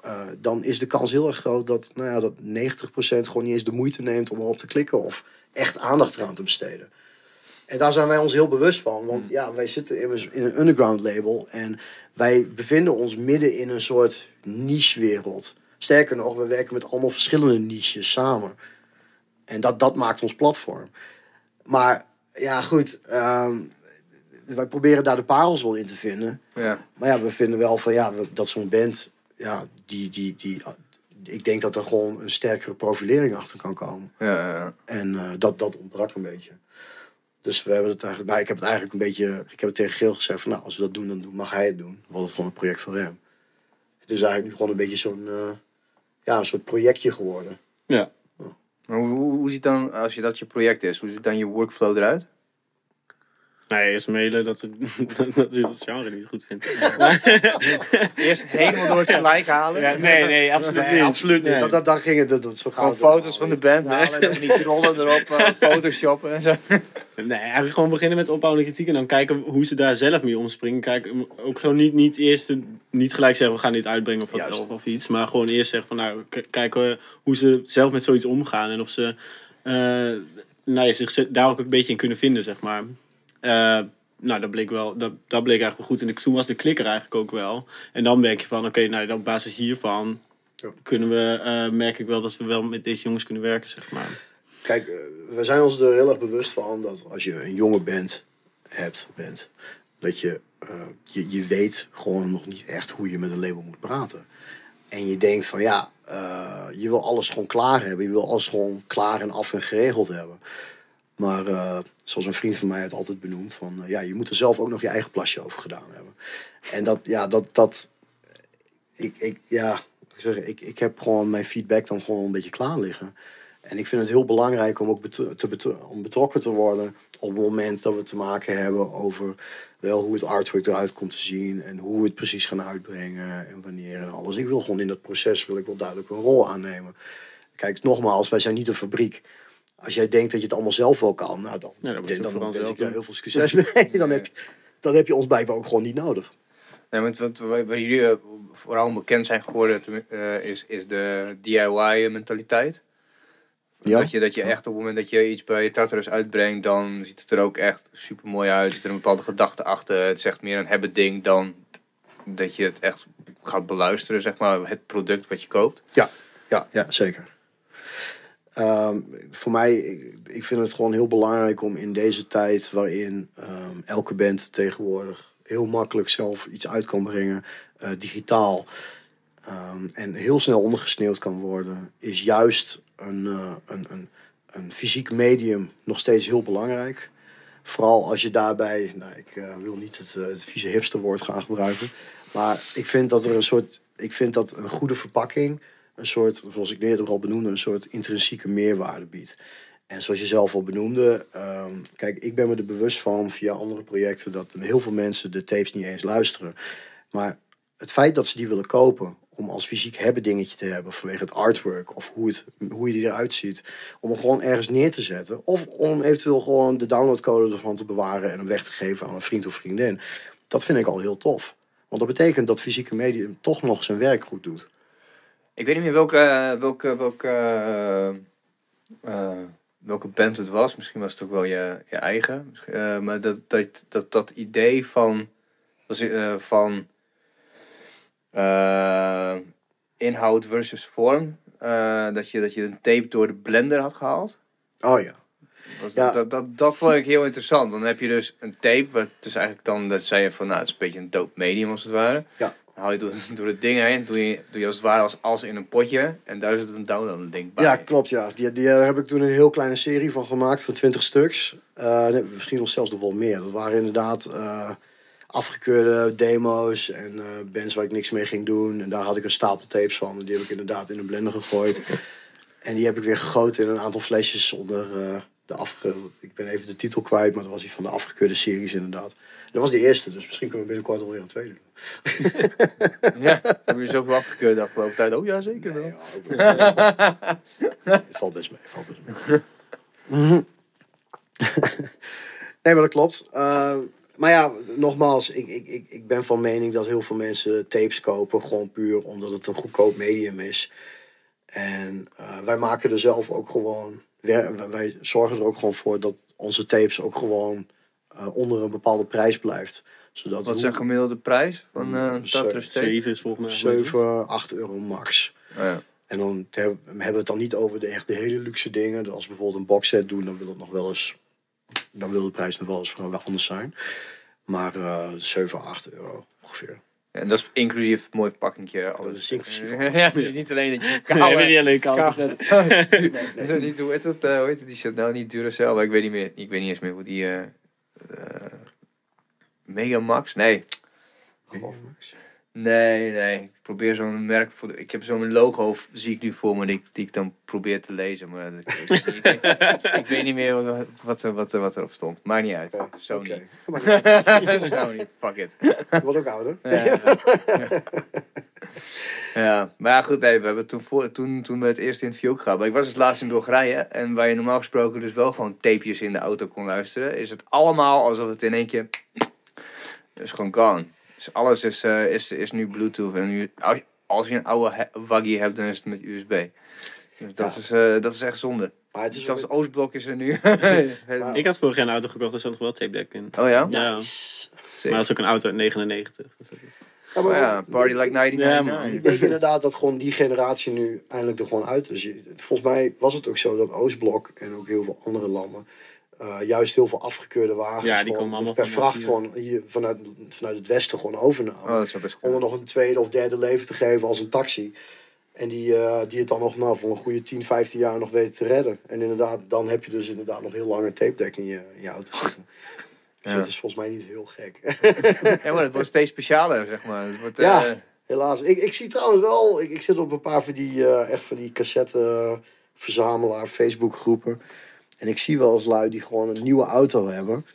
eh, dan is de kans heel erg groot dat, nou ja, dat 90% gewoon niet eens de moeite neemt om erop te klikken of echt aandacht eraan te besteden. En daar zijn wij ons heel bewust van. Want ja, wij zitten immers in een underground label. En wij bevinden ons midden in een soort niche-wereld. Sterker nog, we werken met allemaal verschillende niches samen. En dat, dat maakt ons platform. Maar ja, goed. ehm, wij proberen daar de parels wel in te vinden. Ja. Maar ja, we vinden wel van ja, we- dat zo'n band, ja, die, die, die, ik denk dat er gewoon een sterkere profilering achter kan komen. Ja, ja, ja. En eh, dat, dat ontbrak een beetje. Dus we hebben het eigenlijk, nou, ik heb het eigenlijk een beetje, ik heb het tegen Geel gezegd van nou, als we dat doen, dan mag hij het doen. Wordt het gewoon een project voor hem. Het is eigenlijk nu gewoon een beetje zo'n, eh, ja, een soort projectje geworden. Ja. Maar hoe, hoe, hoe ziet dan, als je dat je project is, hoe ziet dan je workflow eruit? Nee, eerst mailen dat ze [LAUGHS] dat, dat genre niet goed vindt. [LAUGHS] Eerst helemaal door het slijk halen. Ja, nee, nee, absoluut Nee, niet. absoluut niet. Nee. Dat, dat, dan ging het, dat, dat zo Gewoon foto's van de band halen en die trollen erop eh, [LAUGHS] photoshoppen en zo. Nee, eigenlijk gewoon beginnen met opbouwende kritiek en dan kijken hoe ze daar zelf mee omspringen. Kijk, ook gewoon niet, niet eerst niet gelijk zeggen we gaan dit uitbrengen of, wat, of, of iets, maar gewoon eerst zeggen van nou kijken hoe ze zelf met zoiets omgaan en of ze eh, nou ja, zich daar ook een beetje in kunnen vinden, zeg maar. Eh, nou, dat bleek wel, dat, dat bleek eigenlijk wel goed. En toen was de klikker eigenlijk ook wel. En dan merk je van, oké, nou, op basis hiervan Ja. kunnen we, eh, merk ik wel dat we wel met deze jongens kunnen werken, zeg maar. Kijk, eh, we zijn ons er heel erg bewust van dat als je een jonge band hebt, bent, dat je, je, je weet gewoon nog niet echt hoe je met een label moet praten. En je denkt van ja, je wil alles gewoon klaar hebben. Je wil alles gewoon klaar en af en geregeld hebben. Maar eh, zoals een vriend van mij het altijd benoemt, van eh, ja, je moet er zelf ook nog je eigen plasje over gedaan hebben. En dat, ja, dat, dat, ik, ik, ja, ik, zeg, ik, ik heb gewoon mijn feedback dan gewoon een beetje klaar liggen. En ik vind het heel belangrijk om ook te om betrokken te worden op het moment dat we te maken hebben over wel hoe het artwork eruit komt te zien en hoe we het precies gaan uitbrengen en wanneer en alles. Ik wil gewoon in dat proces wil ik wel duidelijk een rol aannemen. Kijk, nogmaals, wij zijn niet een fabriek. Als jij denkt dat je het allemaal zelf wel kan, nou dan, Ja, dan je het dan, wens zelf ik je heel veel succes [LAUGHS] mee. Dan heb, je, dan heb je ons blijkbaar ook gewoon niet nodig. Nee, want wat jullie eh, vooral bekend zijn geworden eh, is, is de DIY-mentaliteit. Ja? Dat, je, dat je echt op het moment dat je iets bij Tartarus uitbrengt, dan ziet het er ook echt super mooi uit. Zit er een bepaalde gedachte achter. Het echt meer een hebben ding dan dat je het echt gaat beluisteren, zeg maar, het product wat je koopt. Ja, ja, ja zeker. Ehm, voor mij, ik, vind het gewoon heel belangrijk om in deze tijd waarin ehm, elke band tegenwoordig heel makkelijk zelf iets uit kan brengen, eh, digitaal, ehm, en heel snel ondergesneeuwd kan worden, is juist een, eh, een, een, een fysiek medium nog steeds heel belangrijk. Vooral als je daarbij, nou, ik eh, wil niet het, het vieze hipsterwoord gaan gebruiken, maar ik vind dat er een soort, ik vind dat een goede verpakking een soort, zoals ik eerder al benoemde, een soort intrinsieke meerwaarde biedt. En zoals je zelf al benoemde, ehm, kijk, ik ben me er bewust van via andere projecten dat heel veel mensen de tapes niet eens luisteren. Maar het feit dat ze die willen kopen om als fysiek hebben dingetje te hebben vanwege het artwork of hoe, het, hoe je die eruit ziet, om hem gewoon ergens neer te zetten of om eventueel gewoon de downloadcode ervan te bewaren en hem weg te geven aan een vriend of vriendin, dat vind ik al heel tof. Want dat betekent dat fysieke medium toch nog zijn werk goed doet. Ik weet niet meer welke, welke, welke, eh, eh, welke band het was. Misschien was het ook wel je, je eigen. Eh, maar dat, dat, dat, dat idee van, was, van inhoud versus vorm. dat, je, dat je een tape door de blender had gehaald. Oh ja. Was Ja. dat, dat, dat, dat vond ik heel interessant. Dan heb je dus een tape. Wat dus eigenlijk dan, dat zei je van, nou, het is een beetje een dope medium als het ware. Ja. Dan haal je door, [LAUGHS] door het ding heen. Doe je, doe je als het ware als, als in een potje. En daar zit een download ding bij. Ja, klopt. Ja. Die, die eh, heb ik toen een heel kleine serie van gemaakt van 20 stuks. Eh, misschien nog zelfs nog wel meer. Dat waren inderdaad eh, afgekeurde demo's en bands waar ik niks mee ging doen. En daar had ik een stapel tapes van. En die heb ik inderdaad in een blender gegooid. [LAUGHS] en die heb ik weer gegoten in een aantal flesjes onder de afge... Ik ben even de titel kwijt, maar dat was die van de afgekeurde series inderdaad. Dat was de eerste, dus misschien kunnen we binnenkort alweer een tweede doen. [LAUGHS] Ja, heb je zoveel afgekeurd de afgelopen tijd? Oh ja, zeker wel. Het [LAUGHS] valt best mee, valt best mee. [LAUGHS] Nee, maar dat klopt. Eh, maar ja, nogmaals, ik, ik, ik, ik ben van mening dat heel veel mensen tapes kopen, gewoon puur omdat het een goedkoop medium is. En eh, wij maken er zelf ook gewoon, wij- wij zorgen er ook gewoon voor dat onze tapes ook gewoon eh, onder een bepaalde prijs blijft. Zodat Wat is een gemiddelde prijs van eh een tape? 7 is volgens mij. 7, 8 euro max. Oh ja. En dan hebben we het dan niet over de echt de hele luxe dingen. Als we bijvoorbeeld een boxset doen, dan wil het nog wel eens. Dan wil de prijs nog wel eens wel anders zijn. Maar eh 7, 8 euro ongeveer. En dat is inclusief mooi verpakkingje. Alles. Dat is inclusief Ja, is [LAUGHS] niet alleen dat je Nee, koude... niet alleen koud Kou- gezet. Du- nee, niet, hoe heet het? eh, hoe heet het? Die nou niet Duracell, maar ik weet niet meer. Ik weet niet eens meer hoe die. eh eh, Megamax? Nee. Nee, nee. Ik probeer zo'n merk voor. de- ik heb zo'n logo, zie ik nu voor me, die, ik- die ik dan probeer te lezen. Maar dat- ik, ik, ik, ik weet niet meer wat, wat, er- wat, er- wat erop stond. Maakt niet uit. Sony. Oké. [LAUGHS] Sony, fuck it. [LAUGHS] Ik word ook ouder. Ja, ja. [LAUGHS] ja, maar ja, goed, nee, we hebben toen, voor, toen, toen we het eerste interview ook gehad. Maar ik was dus laatst in Bulgarije. En waar je normaal gesproken dus wel gewoon tapejes in de auto kon luisteren. Is het allemaal alsof het in één keer... is gewoon gone. Dus alles is, eh, is, is nu Bluetooth. En nu, als- je een oude he- waggie hebt, dan is het met USB. Dus dat, Ja. is, eh, dat is echt zonde. Maar het is Zelfs ook- Oostblok is er nu. [LAUGHS] Ik had vorig jaar een auto gekocht, daar zat nog wel tape deck in. oh ja? Ja, Nice. Maar dat is ook een auto uit 99. Dus dat is... Ja, Maar ja, party like ik- 1999. Ik denk inderdaad dat gewoon die generatie nu eindelijk er gewoon uit is. Volgens mij was het ook zo dat Oostblok en ook heel veel andere landen eh, juist heel veel afgekeurde wagens Ja, die gewoon allemaal per van vracht gewoon hier vanuit, vanuit het westen gewoon overnamen. Oh, dat zou best om er nog een tweede of derde leven te geven als een taxi. En die, eh, die het dan nog nou, voor een goede 10, 15 jaar nog weten te redden. En inderdaad, dan heb je dus inderdaad nog heel lang een tape deck in je, in je auto zitten. Dus Ja. dat is volgens mij niet heel gek. [LAUGHS] Ja, maar het wordt steeds specialer, zeg maar. Het wordt, Ja. eh, Helaas. Ik, ik zie trouwens wel, ik, ik zit op een paar van die, eh, echt van die cassette, verzamelaar, Facebookgroepen. En ik zie wel eens lui die gewoon een nieuwe auto hebben.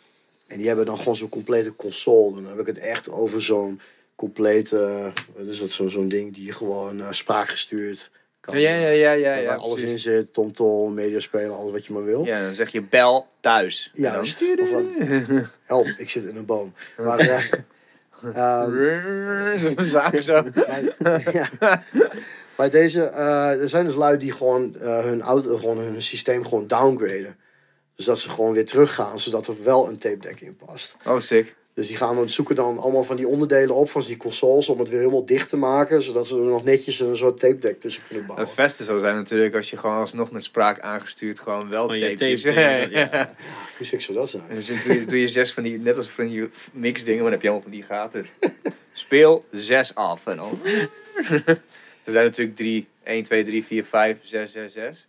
En die hebben dan gewoon zo'n complete console. Dan heb ik het echt over zo'n complete, wat is dat, zo- zo'n ding die je gewoon eh, spraakgestuurd kan. Ja, ja, ja, ja. waar ja, alles in zit, TomTom, mediaspelen, alles wat je maar wil. Ja, dan zeg je bel thuis. En dan-. Of wat- [LAUGHS] Help, ik zit in een boom. Maar, eh, [LAUGHS] Zo'n zaak zo. [LAUGHS] ja. Maar deze, eh, er zijn dus lui die gewoon eh, hun auto, gewoon hun systeem gewoon downgraden. Dus dat ze gewoon weer teruggaan, zodat er wel een tape deck in past. Oh, sick. Dus die gaan dan zoeken dan allemaal van die onderdelen op van die consoles om het weer helemaal dicht te maken, zodat ze er nog netjes een soort tape deck tussen kunnen bouwen. Het beste zou zijn natuurlijk als je gewoon alsnog met spraak aangestuurd gewoon wel Van je tapes. Ja, ja. ja. Hoe sick zou dat zijn? En dan zit- doe je, doe je zes van die, net als van die mix dingen, maar dan heb je allemaal van die gaten. Speel zes af en dan. Er zijn natuurlijk drie, 1, 2, 3, 4, 5, 6, 6, 6.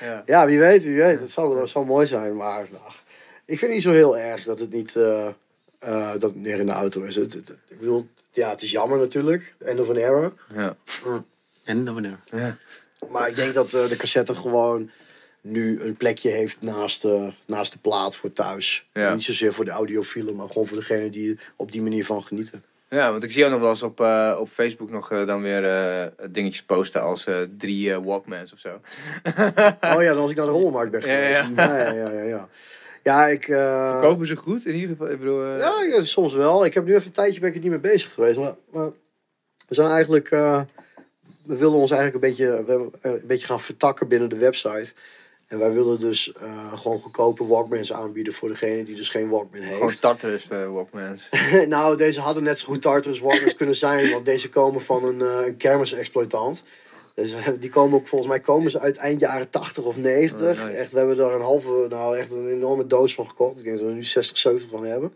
ja. Ja, wie weet, wie weet. Het zou, dat zou mooi zijn, maar ach, ik vind het niet zo heel erg dat het niet eh, eh, dat het meer in de auto is. Het, het- ik bedoel, ja, het is jammer natuurlijk. End of an era. Ja. En dan wanneer? Maar ik denk dat eh, de cassette gewoon nu een plekje heeft naast, de naast de plaat voor thuis. Ja. Niet zozeer voor de audiofielen, maar gewoon voor degene die er op die manier van genieten. Ja, want ik zie ook nog wel eens op, eh, op Facebook nog eh, dan weer eh, dingetjes posten als drie Walkmans of zo. [LAUGHS] Oh ja, dan als ik naar de rommelmarkt ben ja. geweest. Ja, ja, ja. ja, ja. Ja, ik... eh, Kopen ze goed in ieder geval? Ik bedoel, Ja, soms wel. Ik heb nu even een tijdje ben ik er niet mee bezig geweest. Maar, maar we zijn eigenlijk. we willen ons eigenlijk een beetje, we een beetje gaan vertakken binnen de website. En wij willen dus eh, gewoon goedkope Walkmans aanbieden voor degene die dus geen Walkman gewoon heeft. starters eh, Walkmans. [LAUGHS] nou, deze hadden net zo goed Tartarus Walkmans kunnen zijn. Want deze komen van een, eh een kermisexploitant. Dus, die komen ook, volgens mij komen ze uit eind jaren 80 of 90. Oh, nice. Echt, we hebben daar een halve, nou echt een enorme doos van gekocht. Ik denk dat we er nu 60, 70 van hebben.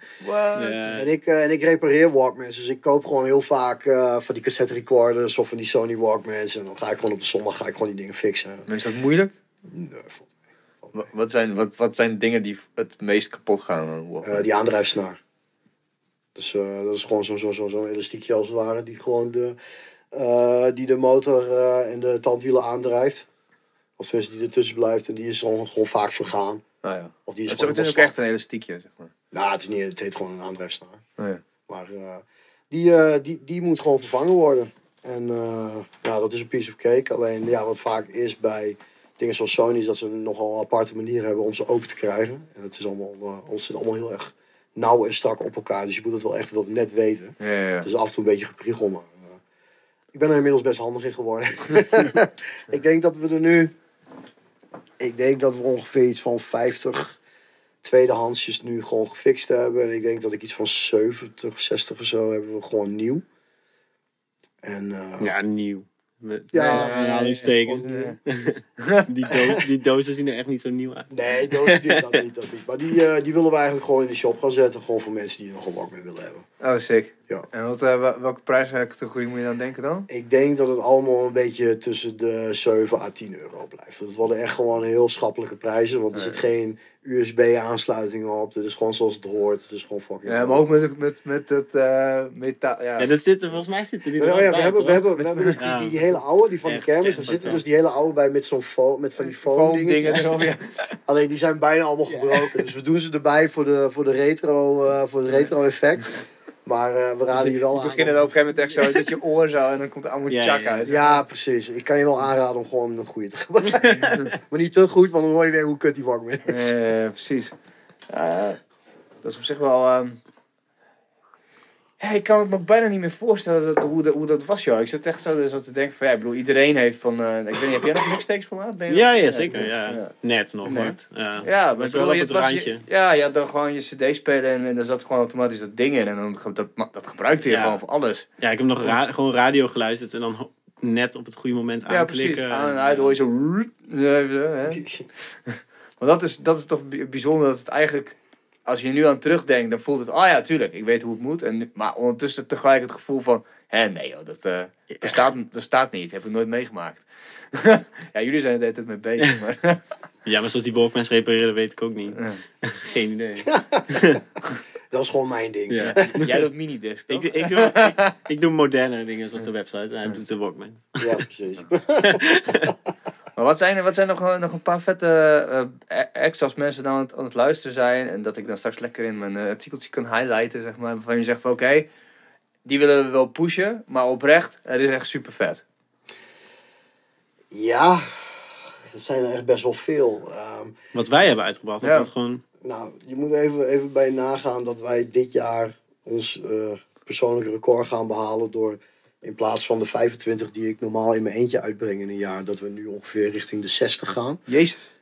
En ik, en ik repareer Walkmans. Dus ik koop gewoon heel vaak eh, van die cassette recorders of van die Sony Walkmans. En dan ga ik gewoon op de zondag ga ik gewoon die dingen fixen. Maar is dat moeilijk? Nee, valt mee. Wat zijn, wat, wat zijn dingen die het meest kapot gaan aan een Walkman? Eh, die aandrijfsnaar. Dus eh, dat is gewoon zo'n zo, zo, zo'n elastiekje als het ware. Die gewoon de, eh, die de motor eh, en de tandwielen aandrijft. Of tenminste die ertussen blijft. En die is dan gewoon vaak vergaan. Nou ja. Of die is Het is, ook- gewoon het is ook wel echt een elastiekje, zeg maar. Nou, het, is niet, het heet gewoon een aandrijfsnaar. Oh ja. Maar eh, die, eh, die, die moet gewoon vervangen worden. En eh, ja, dat is een piece of cake. Alleen ja, wat vaak is bij dingen zoals Sony is dat ze een nogal aparte manier hebben om ze open te krijgen. En het is allemaal, eh, ons zit allemaal heel erg nauw en strak op elkaar. Dus je moet het wel echt wel net weten. Ja, ja, ja. Dus af en toe een beetje gepriegel. Maar eh, ik ben er inmiddels best handig in geworden. [LAUGHS] ik denk dat we er nu... Ik denk dat we ongeveer iets van 50 tweedehandsjes nu gewoon gefixt hebben. En ik denk dat ik iets van 70, 60 of zo hebben we gewoon nieuw. En eh, Ja, nieuw. Met, Ja, nee, gewoon, [LAUGHS] die, doos, die dozen zien er echt niet zo nieuw uit. nee, niet, dat niet, dat niet. Maar die, eh, die willen we eigenlijk gewoon in de shop gaan zetten. Gewoon voor mensen die er nog een Walkman willen hebben. Oh, sick. Ja. En wat, wel- welke prijscategorie moet je dan denken dan? Ik denk dat het allemaal een beetje tussen de 7 à 10 euro blijft. Dat worden echt gewoon heel schappelijke prijzen. Want er zit geen USB-aansluiting op. Het is gewoon zoals het hoort. Het is gewoon fucking... Ja, maar ook met, met, met het eh, metaal. Ja. Ja, dat zit er, volgens mij zit er die er ja, we bij, hebben, toch? we hebben, we Met- hebben dus die, Ja. die, die hele oude, die van de kermis. wat zitten dus die hele oude bij met, zo'n foam, met van die foam, Foam dingen. dingen zo, ja. [LAUGHS] Alleen die zijn bijna allemaal gebroken. Dus we doen ze erbij voor de, voor de retro, eh, voor het retro effect. [LAUGHS] Maar eh, we raden je wel We aan. beginnen dan op een gegeven moment echt zo dat je oor zo en dan komt er allemaal Ja, chak ja. uit. Ja, precies. Ik kan je wel aanraden om gewoon een goede te gebruiken. [LAUGHS] maar niet te goed, want dan hoor je weer hoe kut die Walkman is. Eh, precies. Ja, dat is op zich wel. ehm, Ja, ik kan het me bijna niet meer voorstellen dat, hoe, dat, hoe dat was, joh. Ik zit echt zo, zo te denken van, ja, ik bedoel, iedereen heeft van... eh, ik weet niet, heb jij nog mixtapes gemaakt? Ja, ja, zeker. Ja. ja. Net nog, Nee. hoor. Ja, Ja, maar bedoel, wel op het randje. je, ja, je had dan gewoon je cd spelen en, en daar zat gewoon automatisch dat ding in. En dan, dat, dat gebruikte je Ja. gewoon voor alles. Ja, ik heb nog ra- gewoon radio geluisterd en dan net op het goede moment Ja, precies. aanklikken. Aan en uit hoor je zo... [LAUGHS] [LAUGHS] Maar dat is, dat is toch bij- bijzonder dat het eigenlijk... Als je nu aan terugdenkt, dan voelt het... Oh ja, tuurlijk, ik weet hoe het moet. En, nu- maar ondertussen tegelijk het gevoel van... Hé, nee joh, dat eh, bestaat, bestaat niet. Heb ik nooit meegemaakt. [LAUGHS] ja, jullie zijn er de hele tijd mee bezig, maar... [LAUGHS] Ja, maar zoals die Walkmans repareren weet ik ook niet. Ja. [LAUGHS] Geen idee. Dat is gewoon mijn ding. Ja. Jij doet minidisc, toch? ik, ik, doe, ik, ik doe moderne dingen zoals de website. En hij doet de Walkman. Ja, precies. Maar wat zijn, er- wat zijn nog, eh, nog een paar vette eh, acts als mensen dan aan het, aan het luisteren zijn en dat ik dan straks lekker in mijn eh, artikeltje kan highlighten, zeg maar, waarvan je zegt van oké, die willen we wel pushen, maar oprecht, het is echt super vet. Ja, dat zijn er echt best wel veel. Ehm, Wat wij hebben uitgebracht. Ja. Of wat gewoon... nou, je moet even, even bij nagaan dat wij dit jaar ons eh, persoonlijke record gaan behalen door in plaats van de 25 die ik normaal in mijn eentje uitbreng in een jaar, dat we nu ongeveer richting de 60 gaan. Jezus.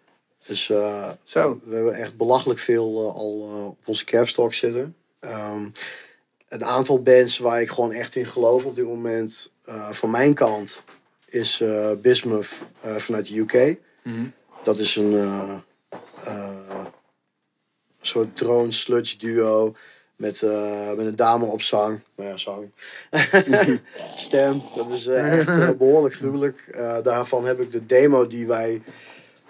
Dus eh, Zo. we hebben echt belachelijk veel eh, al eh, op onze kerfstok zitten. Ehm, een aantal bands waar ik gewoon echt in geloof op dit moment, van mijn kant, is Bismuth vanuit de UK. Mhm. Dat is een soort drone sludge duo met, eh, met een dame op zang. Nou ja, zang. [LAUGHS] Stem. Dat is eh, echt eh, [LAUGHS] behoorlijk gruwelijk. Daarvan heb ik de demo die wij...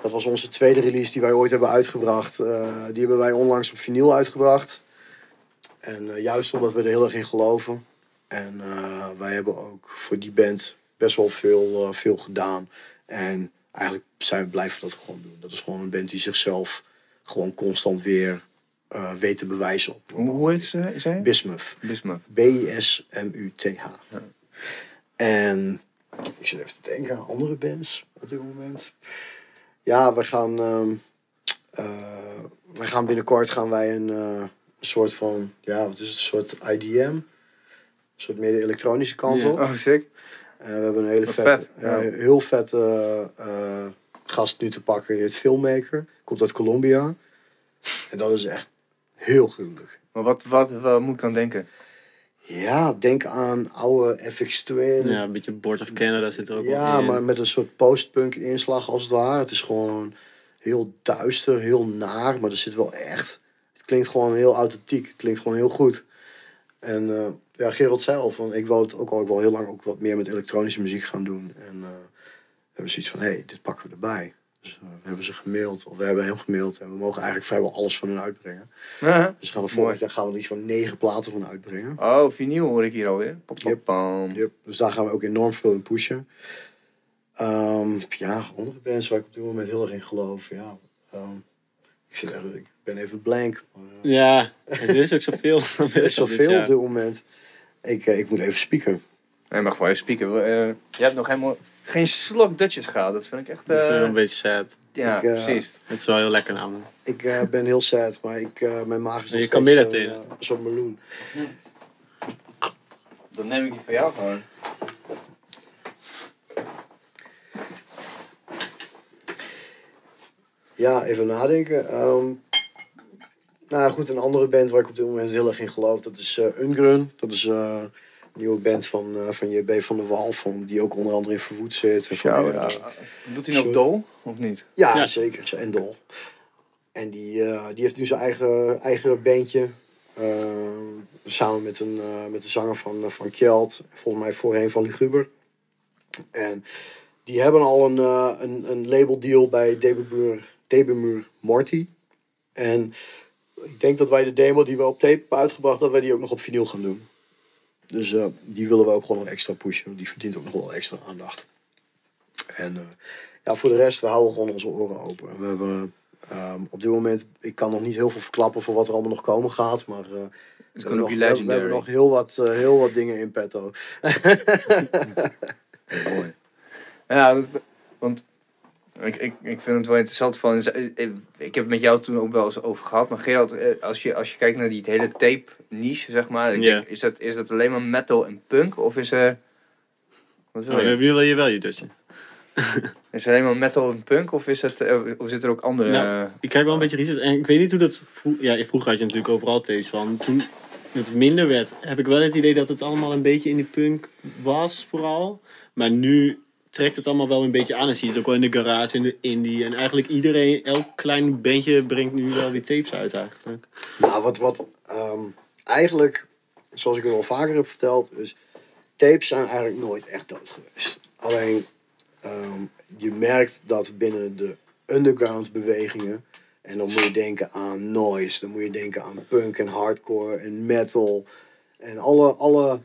Dat was onze tweede release die wij ooit hebben uitgebracht. die hebben wij onlangs op vinyl uitgebracht. En juist omdat we er heel erg in geloven. En wij hebben ook voor die band best wel veel, veel gedaan. En eigenlijk zijn we blijven dat gewoon doen. Dat is gewoon een band die zichzelf gewoon constant weer weet te bewijzen op. Hoe, hoe heet ze? Bismuth. Bismuth. B-I-S-M-U-T-H. En ik zit even te denken aan andere bands op dit moment. Ja, we gaan, ehm, eh, we gaan binnenkort gaan wij een, eh, een soort van, ja, wat is het, een soort IDM. Een soort meer de elektronische kant Ja. op. Oh, sick. En we hebben een hele vet, vet, ja, ja. heel vet eh, gast nu te pakken. Die heet Filmmaker. Komt uit Colombia. En dat is echt heel gruwelijk. Maar wat, wat, wat moet ik aan denken? Ja, denk aan oude FX Twin. Ja, een beetje Board of Canada zit er ook Ja, wel in. maar met een soort postpunk inslag als het ware. Het is gewoon heel duister, heel naar, maar er zit wel echt. Het klinkt gewoon heel authentiek. Het klinkt gewoon heel goed. En eh, ja, Gerald zei al van, ik wou het ook al wel heel lang ook wat meer met elektronische muziek gaan doen. En eh, we hebben zoiets van, hé, hey, dit pakken we erbij. Dus eh, we hebben ze gemaild, of we hebben hem gemaild. En we mogen eigenlijk vrijwel alles van hun uitbrengen. Aha. Dus gaan we vorig jaar gaan we er iets van negen platen van uitbrengen. Oh, vinyl hoor ik hier alweer. Pop, pop, Yep. Yep, dus daar gaan we ook enorm veel in pushen. Ehm, ja, andere bands waar ik op dit moment heel erg in geloof. Ja, ehm, ik, zit echt, ik ben even blank. Maar, eh, Ja, er is ook zoveel. [LAUGHS] er is zoveel op dit moment. Ik, eh, ik moet even spieken. Nee, mag voor je spieken. Eh, je hebt nog helemaal geen slok Dutjes gehaald. Dat vind ik echt... Dat vind ik eh, een beetje sad. ja, Ik, eh, precies. Het is wel heel lekker namelijk. Ik eh, ben heel sad, maar ik, eh, mijn maag is nog Je Camilla zo'n, tegen. zo'n meloen. Dan neem ik die van jou gewoon. Ja, even nadenken. Ehm, nou goed, een andere band waar ik op dit moment heel erg in geloof, dat is eh Ungrun. Dat is eh, nieuwe band van, eh van JB van der Wal, van, die ook onder andere in Verwoed zit. En van, Jou, eh, ja. Doet hij nog Sorry. dol? Of niet? Ja, Ja. zeker. En Dol. En die, eh, die heeft nu zijn eigen, eigen bandje. samen met een, eh, met de zanger van, van Kjeld. Volgens mij voorheen van Luguber. En die hebben al een, eh, een, een labeldeal bij Debemuur, Debemuur Morty. En ik denk dat wij de demo die we op tape hebben uitgebracht, dat wij die ook nog op vinyl gaan doen. Dus eh, die willen we ook gewoon nog extra pushen. want Die verdient ook nog wel extra aandacht. En eh, ja, voor de rest, we houden gewoon onze oren open. We hebben ehm, op dit moment, ik kan nog niet heel veel verklappen voor wat er allemaal nog komen gaat. Maar eh, we, hebben nog, we, we hebben nog heel wat, heel wat dingen in petto. [LAUGHS] Mooi. Ja, dat- want ik, ik, ik vind het wel interessant van. Ik heb het met jou toen ook wel eens over gehad. Maar Gerald, als je, als je kijkt naar die hele tape niche, zeg maar. Ik Ja. denk, is, dat, is dat alleen maar metal en punk? Of is er. Wat wil Oh, je? dan wil je wel je dutje. [LAUGHS] Is er alleen maar metal en punk? Of, is het, eh, of zit er ook andere. Nou, Ik kijk wel een beetje research. En ik weet niet hoe dat... vro- Ja, vroeger had je natuurlijk overal tapes van. Toen het minder werd, heb ik wel het idee dat het allemaal een beetje in die punk was vooral. Maar nu trekt het allemaal wel een beetje aan. En zie je het ook wel in de garage, in de indie. En eigenlijk iedereen, elk klein bandje brengt nu wel die tapes uit eigenlijk. Nou, wat, wat ehm, eigenlijk, zoals ik het al vaker heb verteld, is tapes zijn eigenlijk nooit echt dood geweest. Alleen, ehm, je merkt dat binnen de underground bewegingen En dan moet je denken aan noise, dan moet je denken aan punk en hardcore en metal. En alle, alle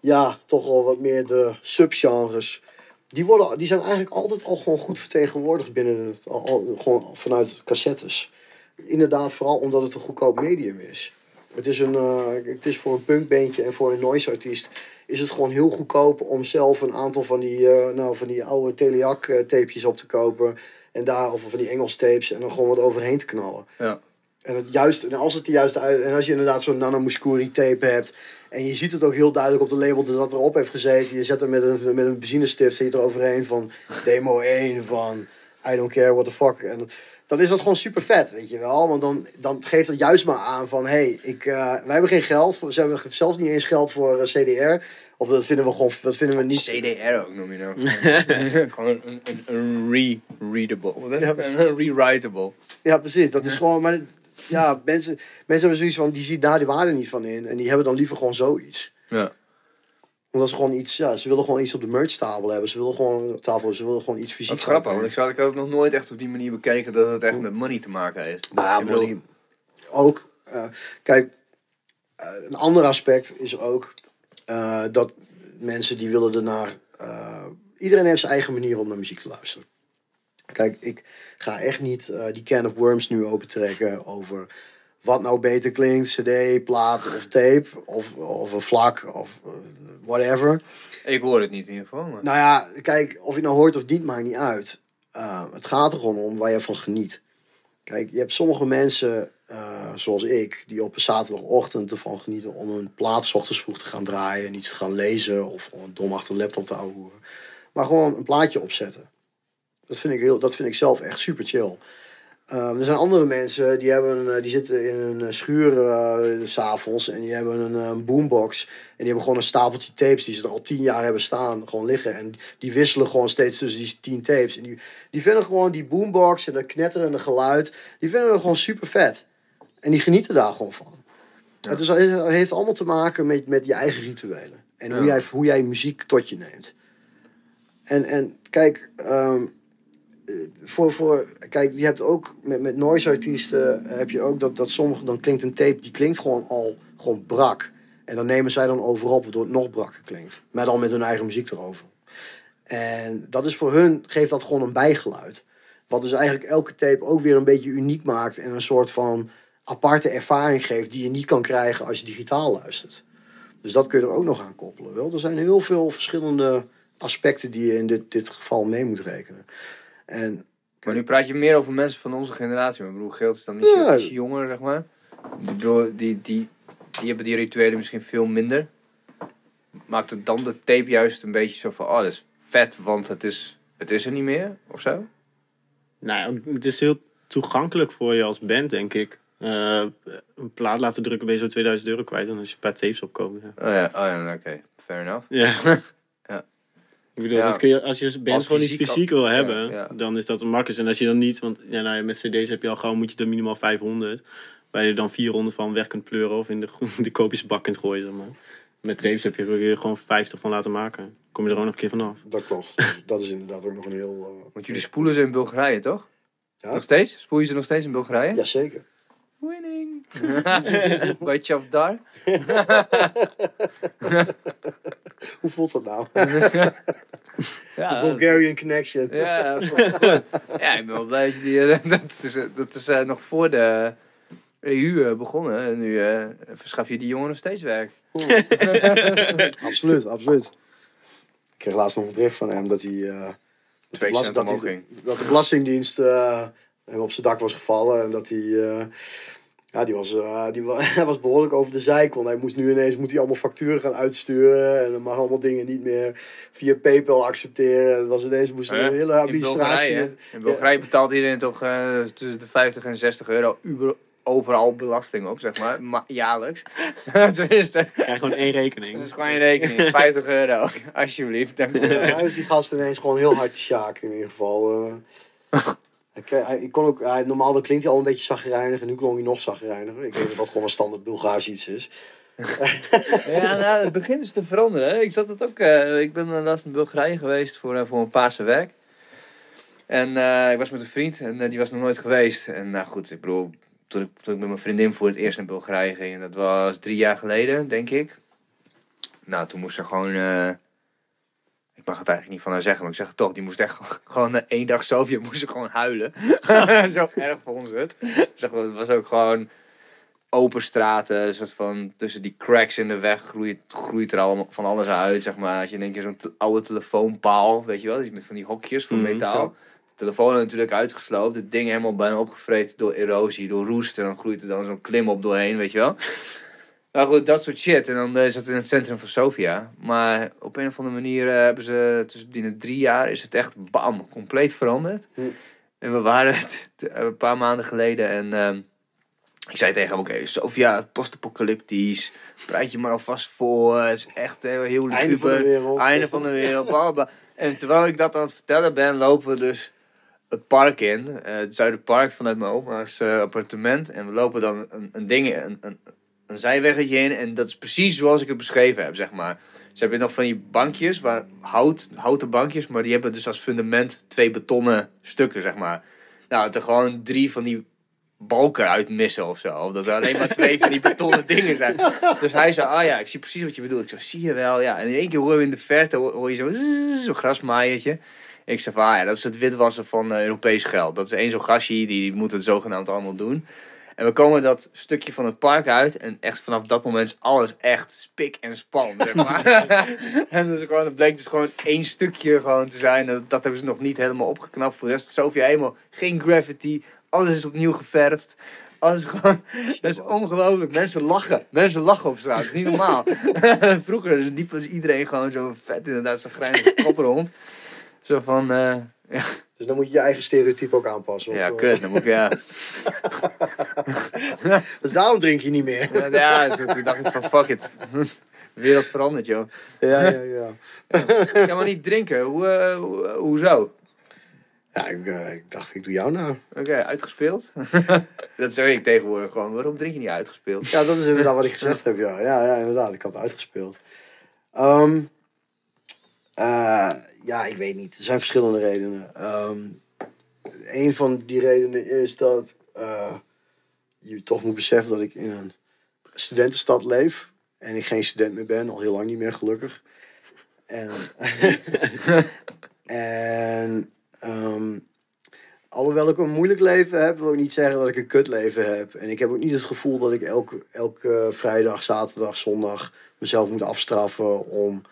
ja, toch wel wat meer de subgenres. Die, worden, die zijn eigenlijk altijd al gewoon goed vertegenwoordigd binnen het, al, gewoon vanuit cassettes. Inderdaad, vooral omdat het een goedkoop medium is. Het is, een, eh, het is voor een punkbandje en voor een noise artiest is het gewoon heel goedkoop om zelf een aantal van die, eh, nou, van die oude Teleac eh, tapejes op te kopen. En daar, of van die Engels tapes en dan gewoon wat overheen te knallen. Ja. En, het juist, en als het de juiste en als je inderdaad zo'n Nano Muscuri tape hebt. En je ziet het ook heel duidelijk op de label dat dat erop heeft gezeten. Je zet er met een, met een benzinestift zet je er overheen van demo 1 van I don't care what the fuck. En dan is dat gewoon super vet, weet je wel. Want dan, dan geeft het juist maar aan van hé, hey, ik, eh, wij hebben geen geld. Voor, ze hebben zelfs niet eens geld voor eh, CDR. Of dat vinden we gewoon, dat vinden we niet. CDR ook noem je nou. [LAUGHS] Gewoon een, een, een re-readable. Ja? Een rewritable. Ja, precies. Dat is gewoon. Maar ja, mensen, mensen hebben zoiets van, die zien daar die waarde niet van in. En die hebben dan liever gewoon zoiets. Ja. Omdat ze gewoon iets, ja, ze willen gewoon iets op de merchtafel hebben. Ze willen gewoon tafel, ze willen gewoon iets fysiek. Wat grappig, want ik, zou, ik had het nog nooit echt op die manier bekeken dat het echt met money te maken heeft. Nou bedoel, money. Ook, eh, kijk, eh, een ander aspect is ook eh, dat mensen die willen ernaar. iedereen heeft zijn eigen manier om naar muziek te luisteren. Kijk, ik ga echt niet die can of worms nu opentrekken over wat nou beter klinkt: CD, plaat of tape, of, of een vlak of whatever. Ik hoor het niet in ieder geval. Maar... Nou ja, kijk, of je nou hoort of niet, maakt niet uit. Uh, het gaat er gewoon om waar je van geniet. Kijk, je hebt sommige mensen, uh, zoals ik, die op een zaterdagochtend ervan genieten om een plaat ochtends vroeg te gaan draaien en iets te gaan lezen of gewoon dom achter de laptop te houden. Maar gewoon een plaatje opzetten. Dat vind ik, heel, dat vind ik zelf echt super chill. Uh, er zijn andere mensen die, hebben, die zitten in een schuur uh, s'avonds en die hebben een, een, boombox. En die hebben gewoon een stapeltje tapes die ze er al tien jaar hebben staan, gewoon liggen. En die wisselen gewoon steeds tussen die tien tapes. En die, die vinden gewoon die boombox en dat knetterende geluid, die vinden we gewoon super vet. En die genieten daar gewoon van. Ja. Het, is, het heeft allemaal te maken met, met je eigen rituelen. En ja. hoe, jij, hoe jij muziek tot je neemt. En, en kijk, um, voor, voor, kijk, je hebt ook met, met noise artiesten heb je ook dat, dat sommige, dan klinkt een tape, die klinkt gewoon al gewoon brak. En dan nemen zij dan overop, waardoor het nog brakker klinkt. Maar dan met hun eigen muziek erover. En dat is voor hun, geeft dat gewoon een bijgeluid. Wat dus eigenlijk elke tape ook weer een beetje uniek maakt. En een soort van aparte ervaring geeft die je niet kan krijgen als je digitaal luistert. Dus dat kun je er ook nog aan koppelen. Wel? Er zijn heel veel verschillende aspecten die je in dit, dit geval mee moet rekenen. En, maar nu praat je meer over mensen van onze generatie. Maar ik bedoel, Geelt is dan niet ja. iets jonger, zeg maar. Ik bedoel, die, die, die hebben die rituelen misschien veel minder. Maakt het dan de tape juist een beetje zo van... Oh, dat is vet, want het is, het is er niet meer, of zo? Nou, het is heel toegankelijk voor je als band, denk ik. Uh, een plaat laten drukken ben je zo 2000 euro kwijt. En als je een paar tapes opkomen. Ja. Oh ja, oh ja oké. Okay. Fair enough. Ja. [LAUGHS] Ik bedoel, ja. kun je, als je band als gewoon iets fysiek wil hebben, ja, ja. dan is dat een makkelijk. En als je dan niet, want ja, nou, met cd's heb je al gauw, moet je er minimaal 500. Waar je dan 400 van weg kunt pleuren of in de, [LAUGHS] de koopjesbak kunt gooien. Zeg maar. Met tapes heb je er gewoon 50 van laten maken. Kom je er ook nog een keer vanaf. Dat klopt. [LAUGHS] dat is inderdaad ook nog een heel... Uh... Want jullie spoelen ze in Bulgarije, toch? Ja? Nog steeds? Spoel je ze nog steeds in Bulgarije? Jazeker. Winning! [LAUGHS] Bij Chavdar. [LAUGHS] Hoe voelt dat nou? [LAUGHS] [LAUGHS] ja, De Bulgarian Connection. Ja. Ja, ik ben wel blij dat je die... Dat is, dat is uh, nog voor de EU begonnen. En nu uh, verschaf je die jongen nog steeds werk. absoluut, absoluut. Ik kreeg laatst nog een bericht van hem dat hij... Uh, dat, de dat, hij dat de Belastingdienst hem op zijn dak was gevallen. En dat hij... Ja, die was, uh, die was, [LAUGHS] hij was behoorlijk over de zeik. Want hij moest nu ineens moet hij allemaal facturen gaan uitsturen. En dan mag allemaal dingen niet meer via PayPal accepteren. Dat was ineens moest een hele administratie. In Bulgarije, in Bulgarije betaalt iedereen toch uh, tussen de 50 en 60 euro uber, overal belasting op, zeg maar. Ma jaarlijks. [LAUGHS] Tenminste. Ja, gewoon één rekening. Dat is gewoon één rekening. [LAUGHS] 50 euro, alsjeblieft. Dank ja, hij was die gast ineens gewoon heel hard te sjaken in ieder geval. Uh. Ik, ik kon ook, hij, normaal klinkt hij al een beetje zagrijnig en nu klonk hij nog zagrijniger. Ik denk dat dat gewoon een standaard Bulgaars iets is. ja, nou, [LAUGHS] het begint dus te veranderen. Ik, zat het ook, uh, ik ben laatst in Bulgarije geweest voor, uh, voor een paarse werk. En eh, ik was met een vriend en eh, die was nog nooit geweest. En nou goed, ik bedoel, toen ik, toen ik met mijn vriendin voor het eerst naar Bulgarije ging, en dat was drie jaar geleden, denk ik. Nou, toen moest ze gewoon. Eh, ik mag het eigenlijk niet van haar zeggen, maar ik zeg het toch. Die moest echt [LAUGHS] gewoon na één dag Sofia moest ze gewoon huilen. [LAUGHS] Zo erg vond ze het. Zeg, het was ook gewoon open straten, een soort van tussen die cracks in de weg groeit, groeit er allemaal van alles uit, zeg maar. Als je één keer zo'n oude telefoonpaal, weet je wel, met van die hokjes van Mhm, metaal. Telefoon natuurlijk uitgesloopt, het ding helemaal bijna opgevreten door erosie, door roest. En dan groeit er dan zo'n klim op doorheen, weet je wel. Nou goed, dat soort shit. En dan eh, is het in het centrum van Sofia. Maar op een of andere manier eh, hebben ze tussen binnen drie jaar is het echt bam, compleet veranderd. Hm. En we waren het een paar maanden geleden en ehm, ik zei tegen hem, oké, Sofia, post-apocalyptisch, bereid je maar alvast voor. Het is echt heel, heel Einde van de wereld. Einde van de wereld, bla, bla. En terwijl ik dat aan het vertellen ben, lopen we dus het park in. eh, het Zuiderpark vanuit mijn oma's eh, appartement. En we lopen dan een, een ding, een, een, een zijweggetje in. En dat is precies zoals ik het beschreven heb, zeg maar. Ze hebben nog van die bankjes, waar, hout, houten bankjes, maar die hebben dus als fundament twee betonnen stukken, zeg maar. Nou, dat er gewoon drie van die balken uit missen of zo. Of dat er alleen maar [LAUGHS] twee van die betonnen dingen zijn. Dus hij zei, ah ja, ik zie precies wat je bedoelt. Ik zei, zie je wel, ja. En in één keer horen we in de verte, hoor hoor je zo, zo'n grasmaaiertje. Ik zei van, ah ja, dat is het witwassen van eh, Europees geld. Dat is één zo'n gastje, die, die moet het zogenaamd allemaal doen. En we komen dat stukje van het park uit. En echt vanaf dat moment is alles echt spik en span. Zeg [LAUGHS] maar. [LAUGHS] en dus gewoon, het bleek dus gewoon één stukje gewoon te zijn. Dat, dat hebben ze nog niet helemaal opgeknapt. Voor de rest Sofia helemaal geen graffiti. Alles is opnieuw geverfd. Alles gewoon, [LAUGHS] dat is ongelooflijk. Mensen lachen. Mensen lachen op straat. Dat is niet normaal. Vroeger liep dus iedereen gewoon zo vet inderdaad zo'n grijnige kop rond. Zo van, eh, ja, Dus dan moet je je eigen stereotype ook aanpassen. of, ja, eh, kut. Dan moet ik, ja. [LAUGHS] Dus daarom drink je niet meer. Ja, toen, toen dacht ik van fuck it. De wereld verandert, joh. Ja, ja, ja. Ik kan maar niet drinken. Hoe, eh, hoe, hoezo? Ja, ik, eh, ik dacht, ik doe jou nou. Oké, uitgespeeld? [LAUGHS] dat zeg ik tegenwoordig gewoon. Waarom drink je niet uitgespeeld? Ja, dat is inderdaad wat ik gezegd heb. Ja, ja, ja inderdaad. Ik had uitgespeeld. Ehm, eh, ja, ik weet niet. Er zijn verschillende redenen. Ehm, een van die redenen is dat eh, je toch moet beseffen dat ik in een studentenstad leef. En ik geen student meer ben, al heel lang niet meer gelukkig. En, [LAUGHS] en ehm, alhoewel ik een moeilijk leven heb, wil ik niet zeggen dat ik een kut leven heb. En ik heb ook niet het gevoel dat ik elke, elke vrijdag, zaterdag, zondag mezelf moet afstraffen om,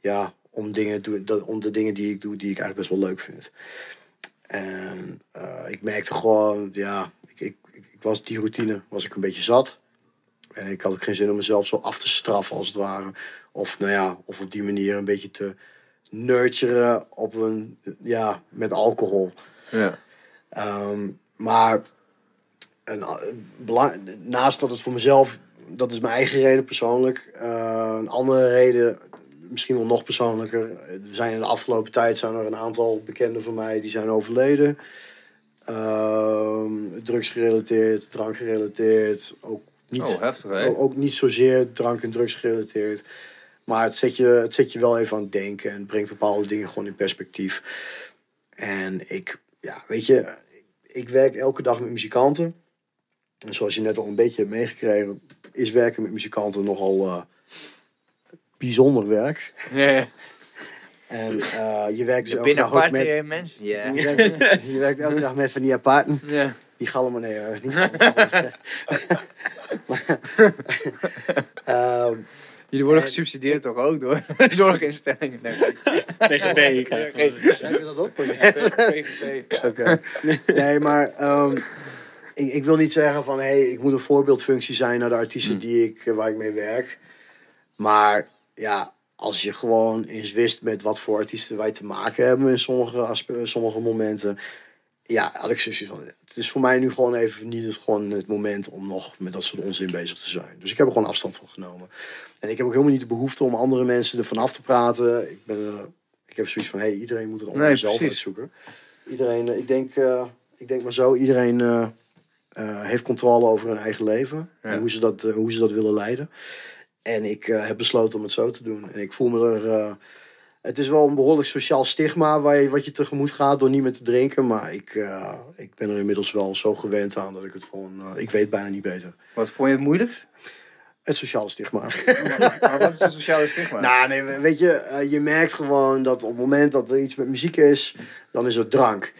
ja, om, dingen, doen- om de dingen die ik doe die ik eigenlijk best wel leuk vind. En eh, ik merkte gewoon, ja, ik, ik, ik, was die routine was ik een beetje zat. En ik had ook geen zin om mezelf zo af te straffen als het ware. Of nou ja, of op die manier een beetje te nurturen op een, ja, met alcohol. Ja. Ehm, maar een, naast dat het voor mezelf, dat is mijn eigen reden persoonlijk. eh, een andere reden, misschien wel nog persoonlijker. Er zijn in de afgelopen tijd zijn er een aantal bekenden van mij die zijn overleden. Ehm drugsgerelateerd, drankgerelateerd. Ook niet, Oh, heftig, hè? ook, ook niet zozeer drank- en drugsgerelateerd. Maar het zet, je, het zet je wel even aan het denken en brengt bepaalde dingen gewoon in perspectief. En ik, ja, weet je, ik werk elke dag met muzikanten. En zoals je net al een beetje hebt meegekregen, is werken met muzikanten nogal eh, bijzonder werk. Ja. En eh, je werkt dus De elke dag ook met... mensen, ja. Je werkt, je werkt elke dag met van die aparten. Ja. Die nee, is niet galmen. [LAUGHS] Ehm, Jullie worden En- gesubsidieerd toch ook door [LAUGHS] zorginstellingen? Krijgt geen- Schrijf je dat op? Oké. Nee, maar ehm, ik, ik wil niet zeggen van... Hey, ik moet een voorbeeldfunctie zijn naar de artiesten Hmm. die ik, eh, waar ik mee werk. Maar ja, als je gewoon eens wist met wat voor artiesten wij te maken hebben... in sommige, sommige momenten... Ja, had ik zoiets van... Het is voor mij nu gewoon even niet het, gewoon het moment om nog met dat soort onzin bezig te zijn. Dus ik heb er gewoon afstand van genomen. En ik heb ook helemaal niet de behoefte om andere mensen ervan af te praten. Ik, ben, eh, ik heb zoiets van, hey, iedereen moet het allemaal Nee, zelf uitzoeken. Iedereen, eh, ik denk, eh, ik denk maar zo, iedereen heeft controle over hun eigen leven. Ja. En hoe ze, dat, hoe ze dat willen leiden. En ik eh, heb besloten om het zo te doen. En ik voel me er... eh, het is wel een behoorlijk sociaal stigma waar je, wat je tegemoet gaat door niet meer te drinken. Maar ik, eh, ik ben er inmiddels wel zo gewend aan dat ik het gewoon... ik weet bijna niet beter. Wat vond je het moeilijkst? Het sociale stigma. [LAUGHS] maar wat is de sociale stigma? Nou, nee, weet je, je merkt gewoon dat op het moment dat er iets met muziek is, dan is er drank.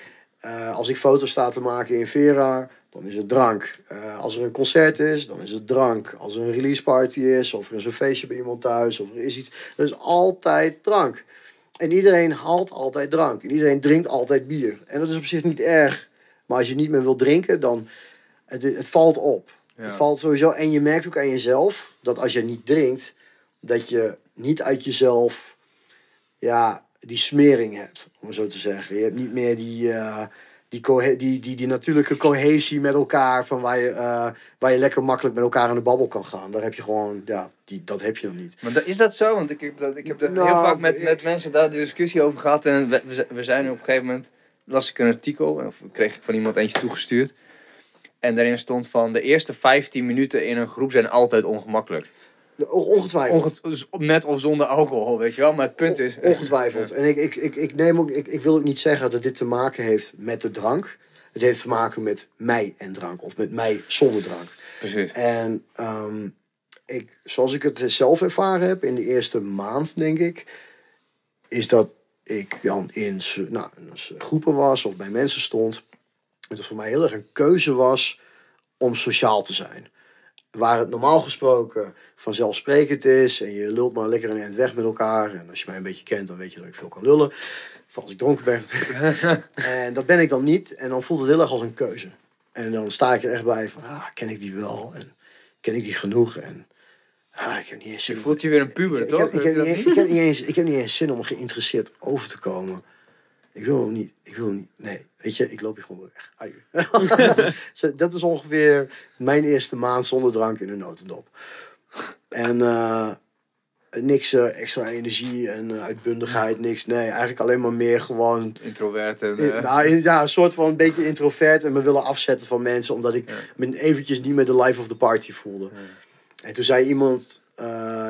Als ik foto's sta te maken in Vera, dan is het drank. Eh, als er een concert is, dan is het drank. Als er een release party is, of er is een feestje bij iemand thuis, of er is iets, er is altijd drank. En iedereen haalt altijd drank. En iedereen drinkt altijd bier. En dat is op zich niet erg. Maar als je niet meer wilt drinken, dan het, het valt op. Ja. Het valt sowieso. En je merkt ook aan jezelf dat als je niet drinkt, dat je niet uit jezelf ja, die smering hebt, om het zo te zeggen. Je hebt niet meer die, eh, die, die, die, die natuurlijke cohesie met elkaar, van waar, je, eh, waar je lekker makkelijk met elkaar aan de babbel kan gaan. Daar heb je gewoon, ja, die, dat heb je nog niet. Maar is dat zo? Want ik heb, dat, ik heb er Nou, heel vaak met, met mensen daar de discussie over gehad. En we, we zijn op een gegeven moment, las ik een artikel, of kreeg ik van iemand eentje toegestuurd. En daarin stond van de eerste 15 minuten in een groep zijn altijd ongemakkelijk. Ongetwijfeld. Onget- dus met of zonder alcohol, weet je wel. Maar het punt is... [LAUGHS] Ongetwijfeld. En ik, ik, ik, ik, neem ook, ik, ik wil ook niet zeggen dat dit te maken heeft met de drank. Het heeft te maken met mij en drank. Of met mij zonder drank. Precies. En ehm, ik, zoals ik het zelf ervaren heb in de eerste maand, denk ik, is dat ik dan in nou, groepen was of bij mensen stond. Dat het voor mij heel erg een keuze was om sociaal te zijn. Waar het normaal gesproken vanzelfsprekend is en je lult maar lekker een eind weg met elkaar. En als je mij een beetje kent, dan weet je dat ik veel kan lullen. Vooral als ik dronken ben. [LAUGHS] en dat ben ik dan niet. En dan voelt het heel erg als een keuze. En dan sta ik er echt bij van, ah, ken ik die wel? En ken ik die genoeg? En ah, ik heb niet eens zin Je voelt je weer een puber, ik, ik, toch? heb, ik, heb niet, [LAUGHS] eens- ik, heb niet eens, ik heb niet eens zin om geïnteresseerd over te komen. Ik wil hem niet. Ik wil hem niet. Nee, weet je, ik loop hier gewoon weg. [LAUGHS] Dat is ongeveer mijn eerste maand zonder drank in een notendop. En eh, niks eh, extra energie en eh, uitbundigheid, niks. Nee, eigenlijk alleen maar meer gewoon Introvert en... nou, in- ja, een soort van een beetje introvert en me willen afzetten van mensen, omdat ik Ja. me eventjes niet meer de life of the party voelde. En toen zei iemand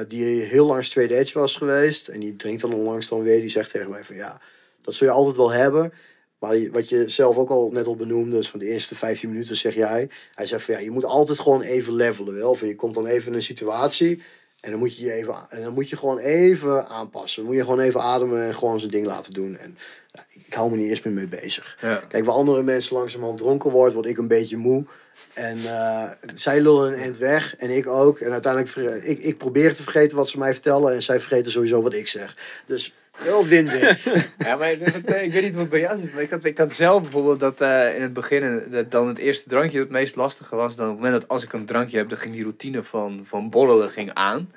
die heel lang straight edge was geweest, en die drinkt dan onlangs dan weer, die zegt tegen mij van ja, dat zul je altijd wel hebben. Maar wat je zelf ook al net al benoemde, dus van de eerste 15 minuten zeg jij. Hij zegt van ja, je moet altijd gewoon even levelen. Wel? Van, je komt dan even in een situatie en dan moet je je even en dan moet je gewoon even aanpassen. Dan moet je gewoon even ademen en gewoon zijn ding laten doen. En ja, ik, hou me niet eerst meer mee bezig. ja. Kijk, waar andere mensen langzamerhand dronken worden, word ik een beetje moe. En eh, zij lullen een eind weg en ik ook. En uiteindelijk, ik, ik probeer te vergeten wat ze mij vertellen en zij vergeten sowieso wat ik zeg. Dus wel win-win. [LAUGHS] Ja, maar ik, weet- ik weet niet wat bij jou zit. Maar ik had, ik had zelf bijvoorbeeld dat eh, in het begin, eh, dat dan het eerste drankje het meest lastige was. Dan op het moment dat als ik een drankje heb, dan ging die routine van, van borrelen ging aan.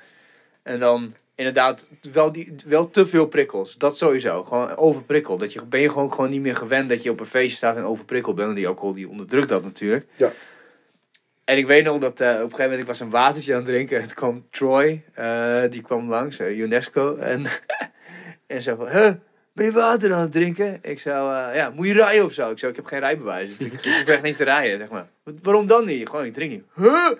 En dan inderdaad wel, die, wel te veel prikkels. Dat sowieso. Gewoon overprikkeld. Dat je, ben je gewoon, gewoon niet meer gewend dat je op een feestje staat en overprikkeld bent. Want die alcohol die onderdrukt dat natuurlijk. Ja. En ik weet nog dat eh, op een gegeven moment ik was een watertje aan het drinken. En toen kwam Troy, die kwam langs, UNESCO. En, en zo van, huh, ben je water aan het drinken? Ik zou, eh, ja, moet je rijden of zo? Ik zou, ik heb geen rijbewijs. Dus ik hoef echt niet te rijden, zeg maar. "Wat- Waarom dan niet? Gewoon, ik drink niet. Huh?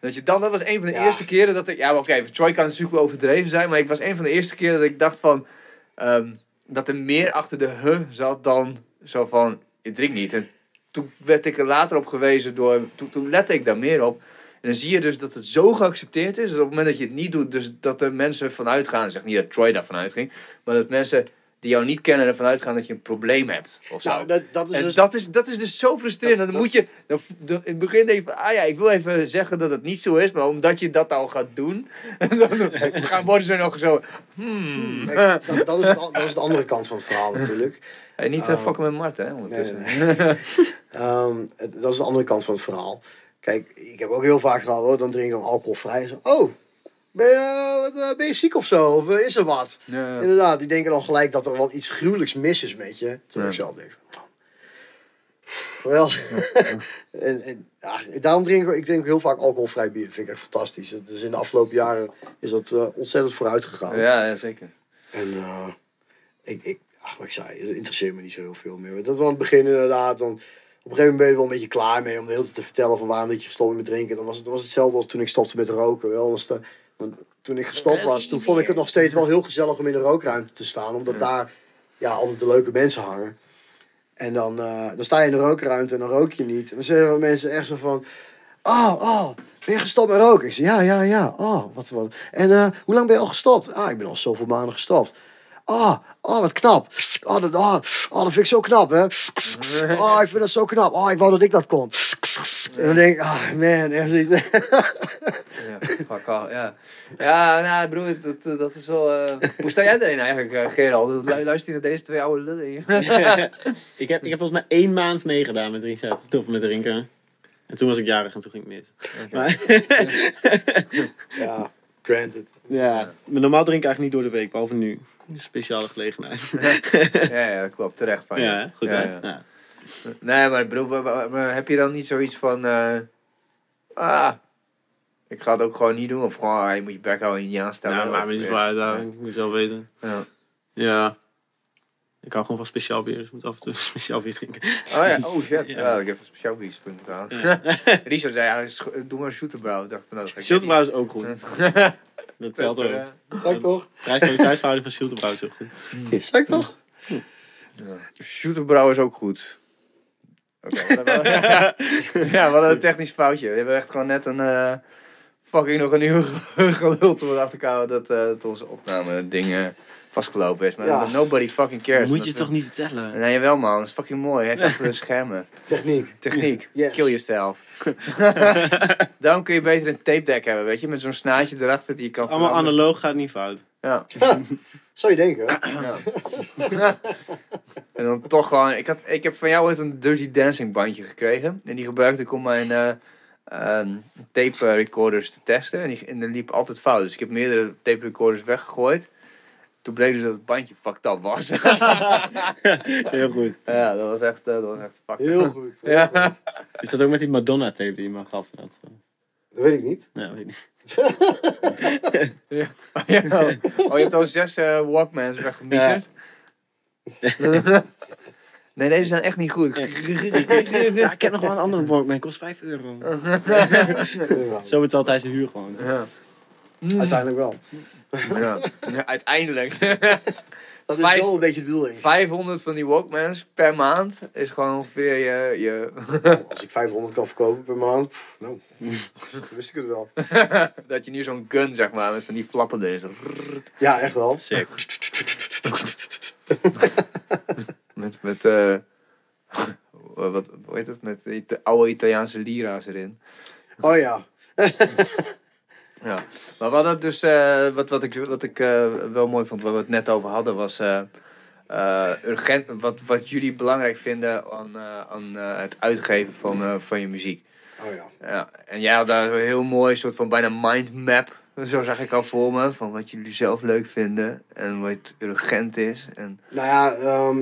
Dat, je dan, dat was een van de Ja. eerste keren dat ik... Ja, oké, Troy kan natuurlijk overdreven zijn. Maar ik was een van de eerste keren dat ik dacht van... ehm, dat er meer achter de huh zat dan zo van... Je drinkt niet. En toen werd ik er later op gewezen door... Toen, toen lette ik daar meer op. En dan zie je dus dat het zo geaccepteerd is. Dat op het moment dat je het niet doet... Dus dat er mensen vanuit gaan. Zeg niet dat Troy daarvan uitging. Maar dat mensen die jou niet kennen ervan uitgaan dat je een probleem hebt. Of zo. nou, dat, dat is En dus... dat, is, dat is dus zo frustrerend. Dat- dan moet je dan, in het begin denk je van, ah ja, ik wil even zeggen dat het niet zo is, maar omdat je dat al gaat doen, [LAUGHS] dan gaan worden ze nog zo, hmm. Kijk, dat, dat, is het, an- dat is de andere kant van het verhaal natuurlijk. Niet uh, fucken met Mart, hè, ondertussen. Nee, [LAUGHS] Ehm, dat is de andere kant van het verhaal. Kijk, ik heb ook heel vaak gehad hoor, dan drink ik dan alcoholvrij. En zo, oh, ben je, wat, eh, ben je ziek of zo? Of eh, is er wat? Ja. Inderdaad, die denken dan gelijk dat er wel iets gruwelijks mis is met je. Terwijl Ja. ik zelf denk, wel. [LAUGHS] en, en, ja, daarom drink ik, ik drink ook heel vaak alcoholvrij bier. Dat vind ik echt fantastisch. Dus in de afgelopen jaren is dat eh, ontzettend vooruit gegaan. Ja, ja, zeker. En eh, ik, ik, ach, wat ik zei, het interesseert me niet zo heel veel meer. Dat was aan het begin inderdaad. Dan, op een gegeven moment ben je wel een beetje klaar mee om de hele tijd te vertellen van waarom dat je gestopt bent met drinken. Dan was het, was hetzelfde als toen ik stopte met roken. Wel. Dan, sta- Want toen ik gestopt was, toen vond ik het nog steeds wel heel gezellig om in de rookruimte te staan. Omdat daar ja, altijd de leuke mensen hangen. En dan, eh, dan sta je in de rookruimte en dan rook je niet. En dan zeggen mensen echt zo van... Oh, oh, ben je gestopt met roken? Ik zeg, ja, ja, ja. Oh, wat, wat. En eh, hoe lang ben je al gestopt? Ah, ik ben al zoveel maanden gestopt. Ah, oh, wat knap. Oh dat, oh, oh, dat vind ik zo knap, hè. Oh, [LAUGHS] ik vind dat zo knap. Oh, ik wou dat ik dat kon. En dan denk ik, ah, man, echt iets. [LAUGHS] Ja, fuck off, ja. Ja, nou broer, dat, dat is wel... eh, Hoe sta jij erin eigenlijk, eh, Gerald? Lu- Luister je naar deze twee oude lullen hier? [LAUGHS] ik, heb, ik heb volgens mij één maand meegedaan met Richard. Stoppen met drinken. En toen was ik jarig en toen ging ik mis. Maar, Ja, granted. ja, maar normaal drink ik eigenlijk niet door de week, behalve nu. Een speciale gelegenheid. [LAUGHS] Ja, ja, klopt. Terecht van je. Ja, goed Ja, hè? ja. Ja. Nee, maar broer, maar- maar- maar heb je dan niet zoiets van... eh, ah, ik ga het ook gewoon niet doen. Of gewoon, ah, je moet je bek houden en je aanstellen. Nou, maar Of, ja. zo uit, daar. Ik moet zelf weten. Ja. Ja. Ik hou gewoon van speciaal bier, dus ik moet af en toe [LAUGHS] speciaal bier drinken. Oh ja, oh shit. [LAUGHS] Ja. Ja. ik heb een speciaal bier moeten halen. [LAUGHS] Richard zei, ja, doe maar shooterbrouw. Ik dacht van, nou, dat ga is ook goed. Dat telt ook. Zeg ik toch? Prijs-kwaliteitsverhouding van Schilterbrouw is ook goed. Ja, zeg ik toch? Shooterbrouw is ook goed. We hebben- ja, we hadden een technisch foutje. We hebben echt gewoon net een eh, fucking nog een uur geluld om te komen dat, eh, dat onze opname ding eh, vastgelopen is. Maar Ja. nobody fucking cares. moet je Dat, toch eh, niet vertellen? Nee, jawel man. Dat is fucking mooi. Hij heeft achter de schermen. Techniek. Techniek. [LAUGHS] Yes. Kill yourself. [LAUGHS] Daarom kun je beter een tape deck hebben, weet je? Met zo'n snaadje erachter die je kan Allemaal veranderen. analoog gaat niet fout. Ja. [LAUGHS] Zou je denken? Ja. en dan toch gewoon... Ik, had, ik heb van jou ooit een Dirty Dancing bandje gekregen. En die gebruikte ik om mijn eh, ehm, tape recorders te testen. En die, en die liep altijd fout. Dus ik heb meerdere tape recorders weggegooid. Toen bleek dus dat het bandje fucked up was. [LAUGHS] Heel goed. ja, dat was echt, eh, dat was echt fucked Heel goed. [LAUGHS] Ja. Is dat ook met die Madonna tape die je me gaf? Dat, Dat weet ik niet. ja, weet ik niet. [LAUGHS] Ja. Oh, je hebt al zes eh, Walkmans weggemieterd? nee, deze zijn echt niet goed. Ja, ik heb nog wel een andere Walkman, kost 5 euro. Zo is altijd zijn huur gewoon. Ja. Uiteindelijk wel. Ja. Ja, uiteindelijk. [LAUGHS] Dat is Vijf- wel een beetje de bedoeling. 500 van die Walkmans per maand is gewoon ongeveer je... je Als ik 500 kan verkopen per maand, pff, nou, [LAUGHS] wist ik het wel. [LAUGHS] dat je nu zo'n gun, zeg maar, met van die flappen erin. Zo. Ja, echt wel. Sick. Met, met eh wat, hoe heet het? Met Ita- oude Italiaanse lira's erin. Oh ja. Ja, maar wat het dus, eh, wat, wat ik, wat ik eh, wel mooi vond, waar we het net over hadden, was eh, urgent, wat, wat jullie belangrijk vinden aan, aan het uitgeven van, van je muziek. Oh ja. Ja, en jij had daar een heel mooi soort van bijna mindmap, zo zag ik al voor me, van wat jullie zelf leuk vinden en wat urgent is. En, Nou ja, ehm,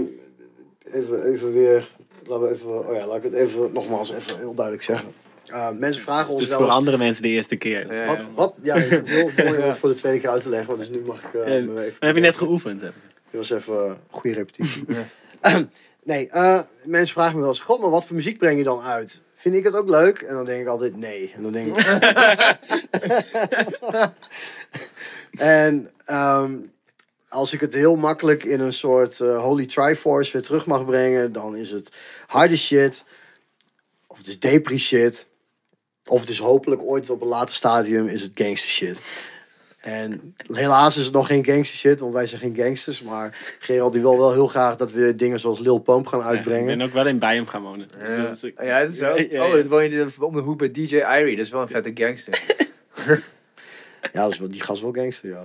even, even weer. Laten we even. Oh ja, laat ik het even nogmaals even heel duidelijk zeggen. Uh, mensen vragen Het ons is wel voor eens. andere mensen de eerste keer. Ja. Wat, wat? Ja, het is heel mooi om het [LAUGHS] voor de tweede keer uit te leggen, want dus nu mag ik eh, me even. Maar heb je net geoefend? Hè? Dit was even een goede repetitie. [CLEARS THROAT] nee, eh, mensen vragen me wel eens: God, maar wat voor muziek breng je dan uit? Vind ik het ook leuk? En dan denk ik altijd nee. En dan denk ik. [LAUGHS] en ehm, als ik het heel makkelijk in een soort eh, Holy Triforce weer terug mag brengen, dan is het harde shit. Of het is depri shit. Of het is hopelijk ooit op een later stadium is het gangster shit. En helaas is het nog geen gangster shit, want wij zijn geen gangsters. Maar Gerald die wil wel heel graag dat we dingen zoals Lil Pump gaan Ik uitbrengen. ben ook wel in Bijhem gaan wonen. Dus ja, dat is ook- ja, is het zo? Ja, ja, ja. Oh, dan woon je om de hoek bij DJ Irie, dat is wel een vette gangster. Ja, dus wel, die gast wel gangster, ja.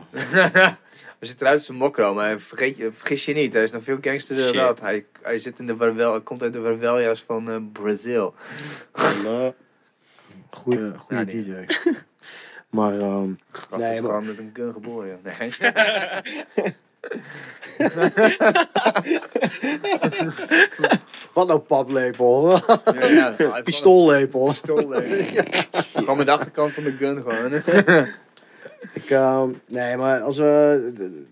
Hij ziet eruit als een mokro, maar vergeet je, vergis je niet, hij is nog veel gangsterder dan Shit. dat. Hij, hij zit in de warwel, hij komt uit de warweljas van eh, Brazil. Hallo. Ja, die- DJ. [LAUGHS] maar, ehm, Gast Nee, is maar- met een gun geboren. Nee, geen [LAUGHS] wat nou paplepel? ja, ja, Pistoollepel. Pistool, nee. [LAUGHS] Gewoon met de achterkant van de gun gewoon. Ik, ehm, nee, maar als we.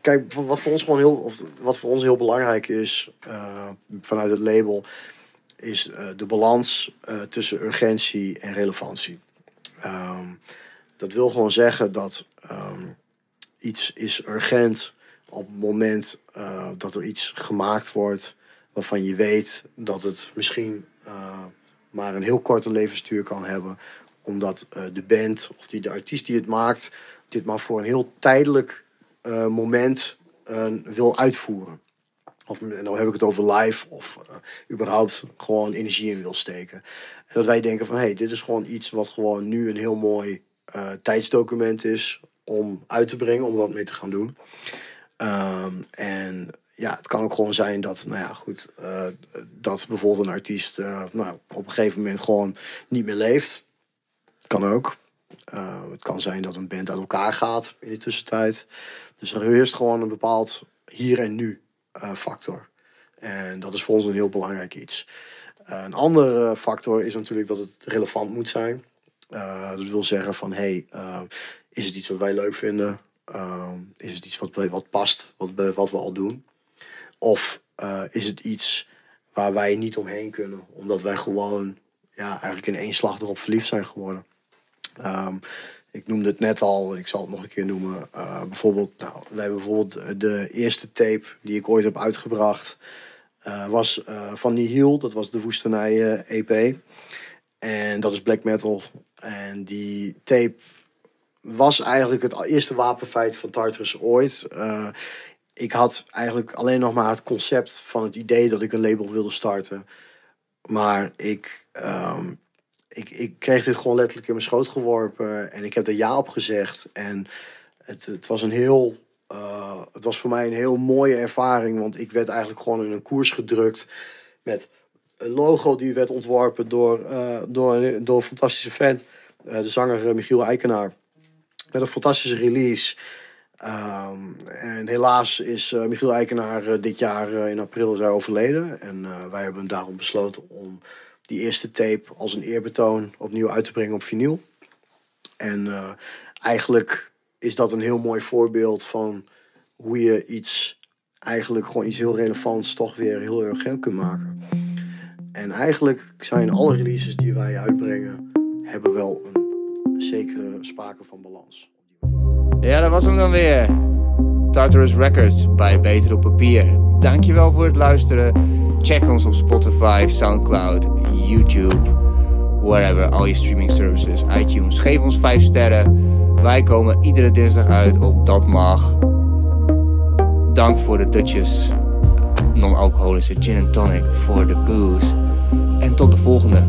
Kijk, wat voor ons gewoon heel, of wat voor ons heel belangrijk is eh, vanuit het label, is eh, de balans eh, tussen urgentie en relevantie. Ehm, Dat wil gewoon zeggen dat ehm, iets is urgent op het moment eh, dat er iets gemaakt wordt waarvan je weet dat het misschien maar een heel korte levensduur kan hebben. Omdat de band of die, de artiest die het maakt, dit maar voor een heel tijdelijk moment wil uitvoeren. Of dan heb ik het over live of eh, überhaupt gewoon energie in wil steken. En dat wij denken van hé, hey, dit is gewoon iets wat gewoon nu een heel mooi eh, tijdsdocument is om uit te brengen, om wat mee te gaan doen. Ehm, en ja, het kan ook gewoon zijn dat, nou ja, goed, eh, dat bijvoorbeeld een artiest nou, op een gegeven moment gewoon niet meer leeft. Kan ook. Eh, het kan zijn dat een band uit elkaar gaat in de tussentijd. Dus er heerst gewoon een bepaald hier en nu factor. En dat is voor ons een heel belangrijk iets. Eh, een andere factor is natuurlijk dat het relevant moet zijn. Eh, dat wil zeggen van, hey, eh, is het iets wat wij leuk vinden? Eh, is het iets wat, wat past, wat, wat we al doen? Of eh, is het iets waar wij niet omheen kunnen, omdat wij gewoon ja, eigenlijk in één slag erop verliefd zijn geworden? Ehm, ik noemde het net al, ik zal het nog een keer noemen. Eh, bijvoorbeeld, nou, wij hebben bijvoorbeeld de eerste tape die ik ooit heb uitgebracht, eh, was eh, van Nihil. Dat was de Woestenij EP. En dat is black metal. En die tape was eigenlijk het eerste wapenfeit van Tartarus ooit. Ik had eigenlijk alleen nog maar het concept van het idee dat ik een label wilde starten. Maar ik, ehm, ik, ik kreeg dit gewoon letterlijk in mijn schoot geworpen. En ik heb er ja op gezegd. En het, het was een heel. eh, het was voor mij een heel mooie ervaring. Want ik werd eigenlijk gewoon in een koers gedrukt. Met een logo die werd ontworpen door, eh, door, door een fantastische vent. eh, de zanger Michiel Eikenaar. Met een fantastische release. Ehm, en helaas is Michiel Eikenaar dit jaar in april is overleden. En wij hebben daarom besloten om die eerste tape als een eerbetoon opnieuw uit te brengen op vinyl. En eh, eigenlijk is dat een heel mooi voorbeeld van hoe je iets, eigenlijk gewoon iets heel relevants, toch weer heel urgent kunt maken. En eigenlijk zijn alle releases die wij uitbrengen, hebben wel een zekere sprake van balans. Ja, dat was hem dan weer. Tartarus Records bij Beter op Papier. Dankjewel voor het luisteren. Check ons op Spotify, Soundcloud, YouTube, wherever, al je streaming services, iTunes. Geef ons 5 sterren. Wij komen iedere dinsdag uit op Dat Mag. Dank voor de Dutchess non-alcoholische gin and tonic voor de booze. En tot de volgende.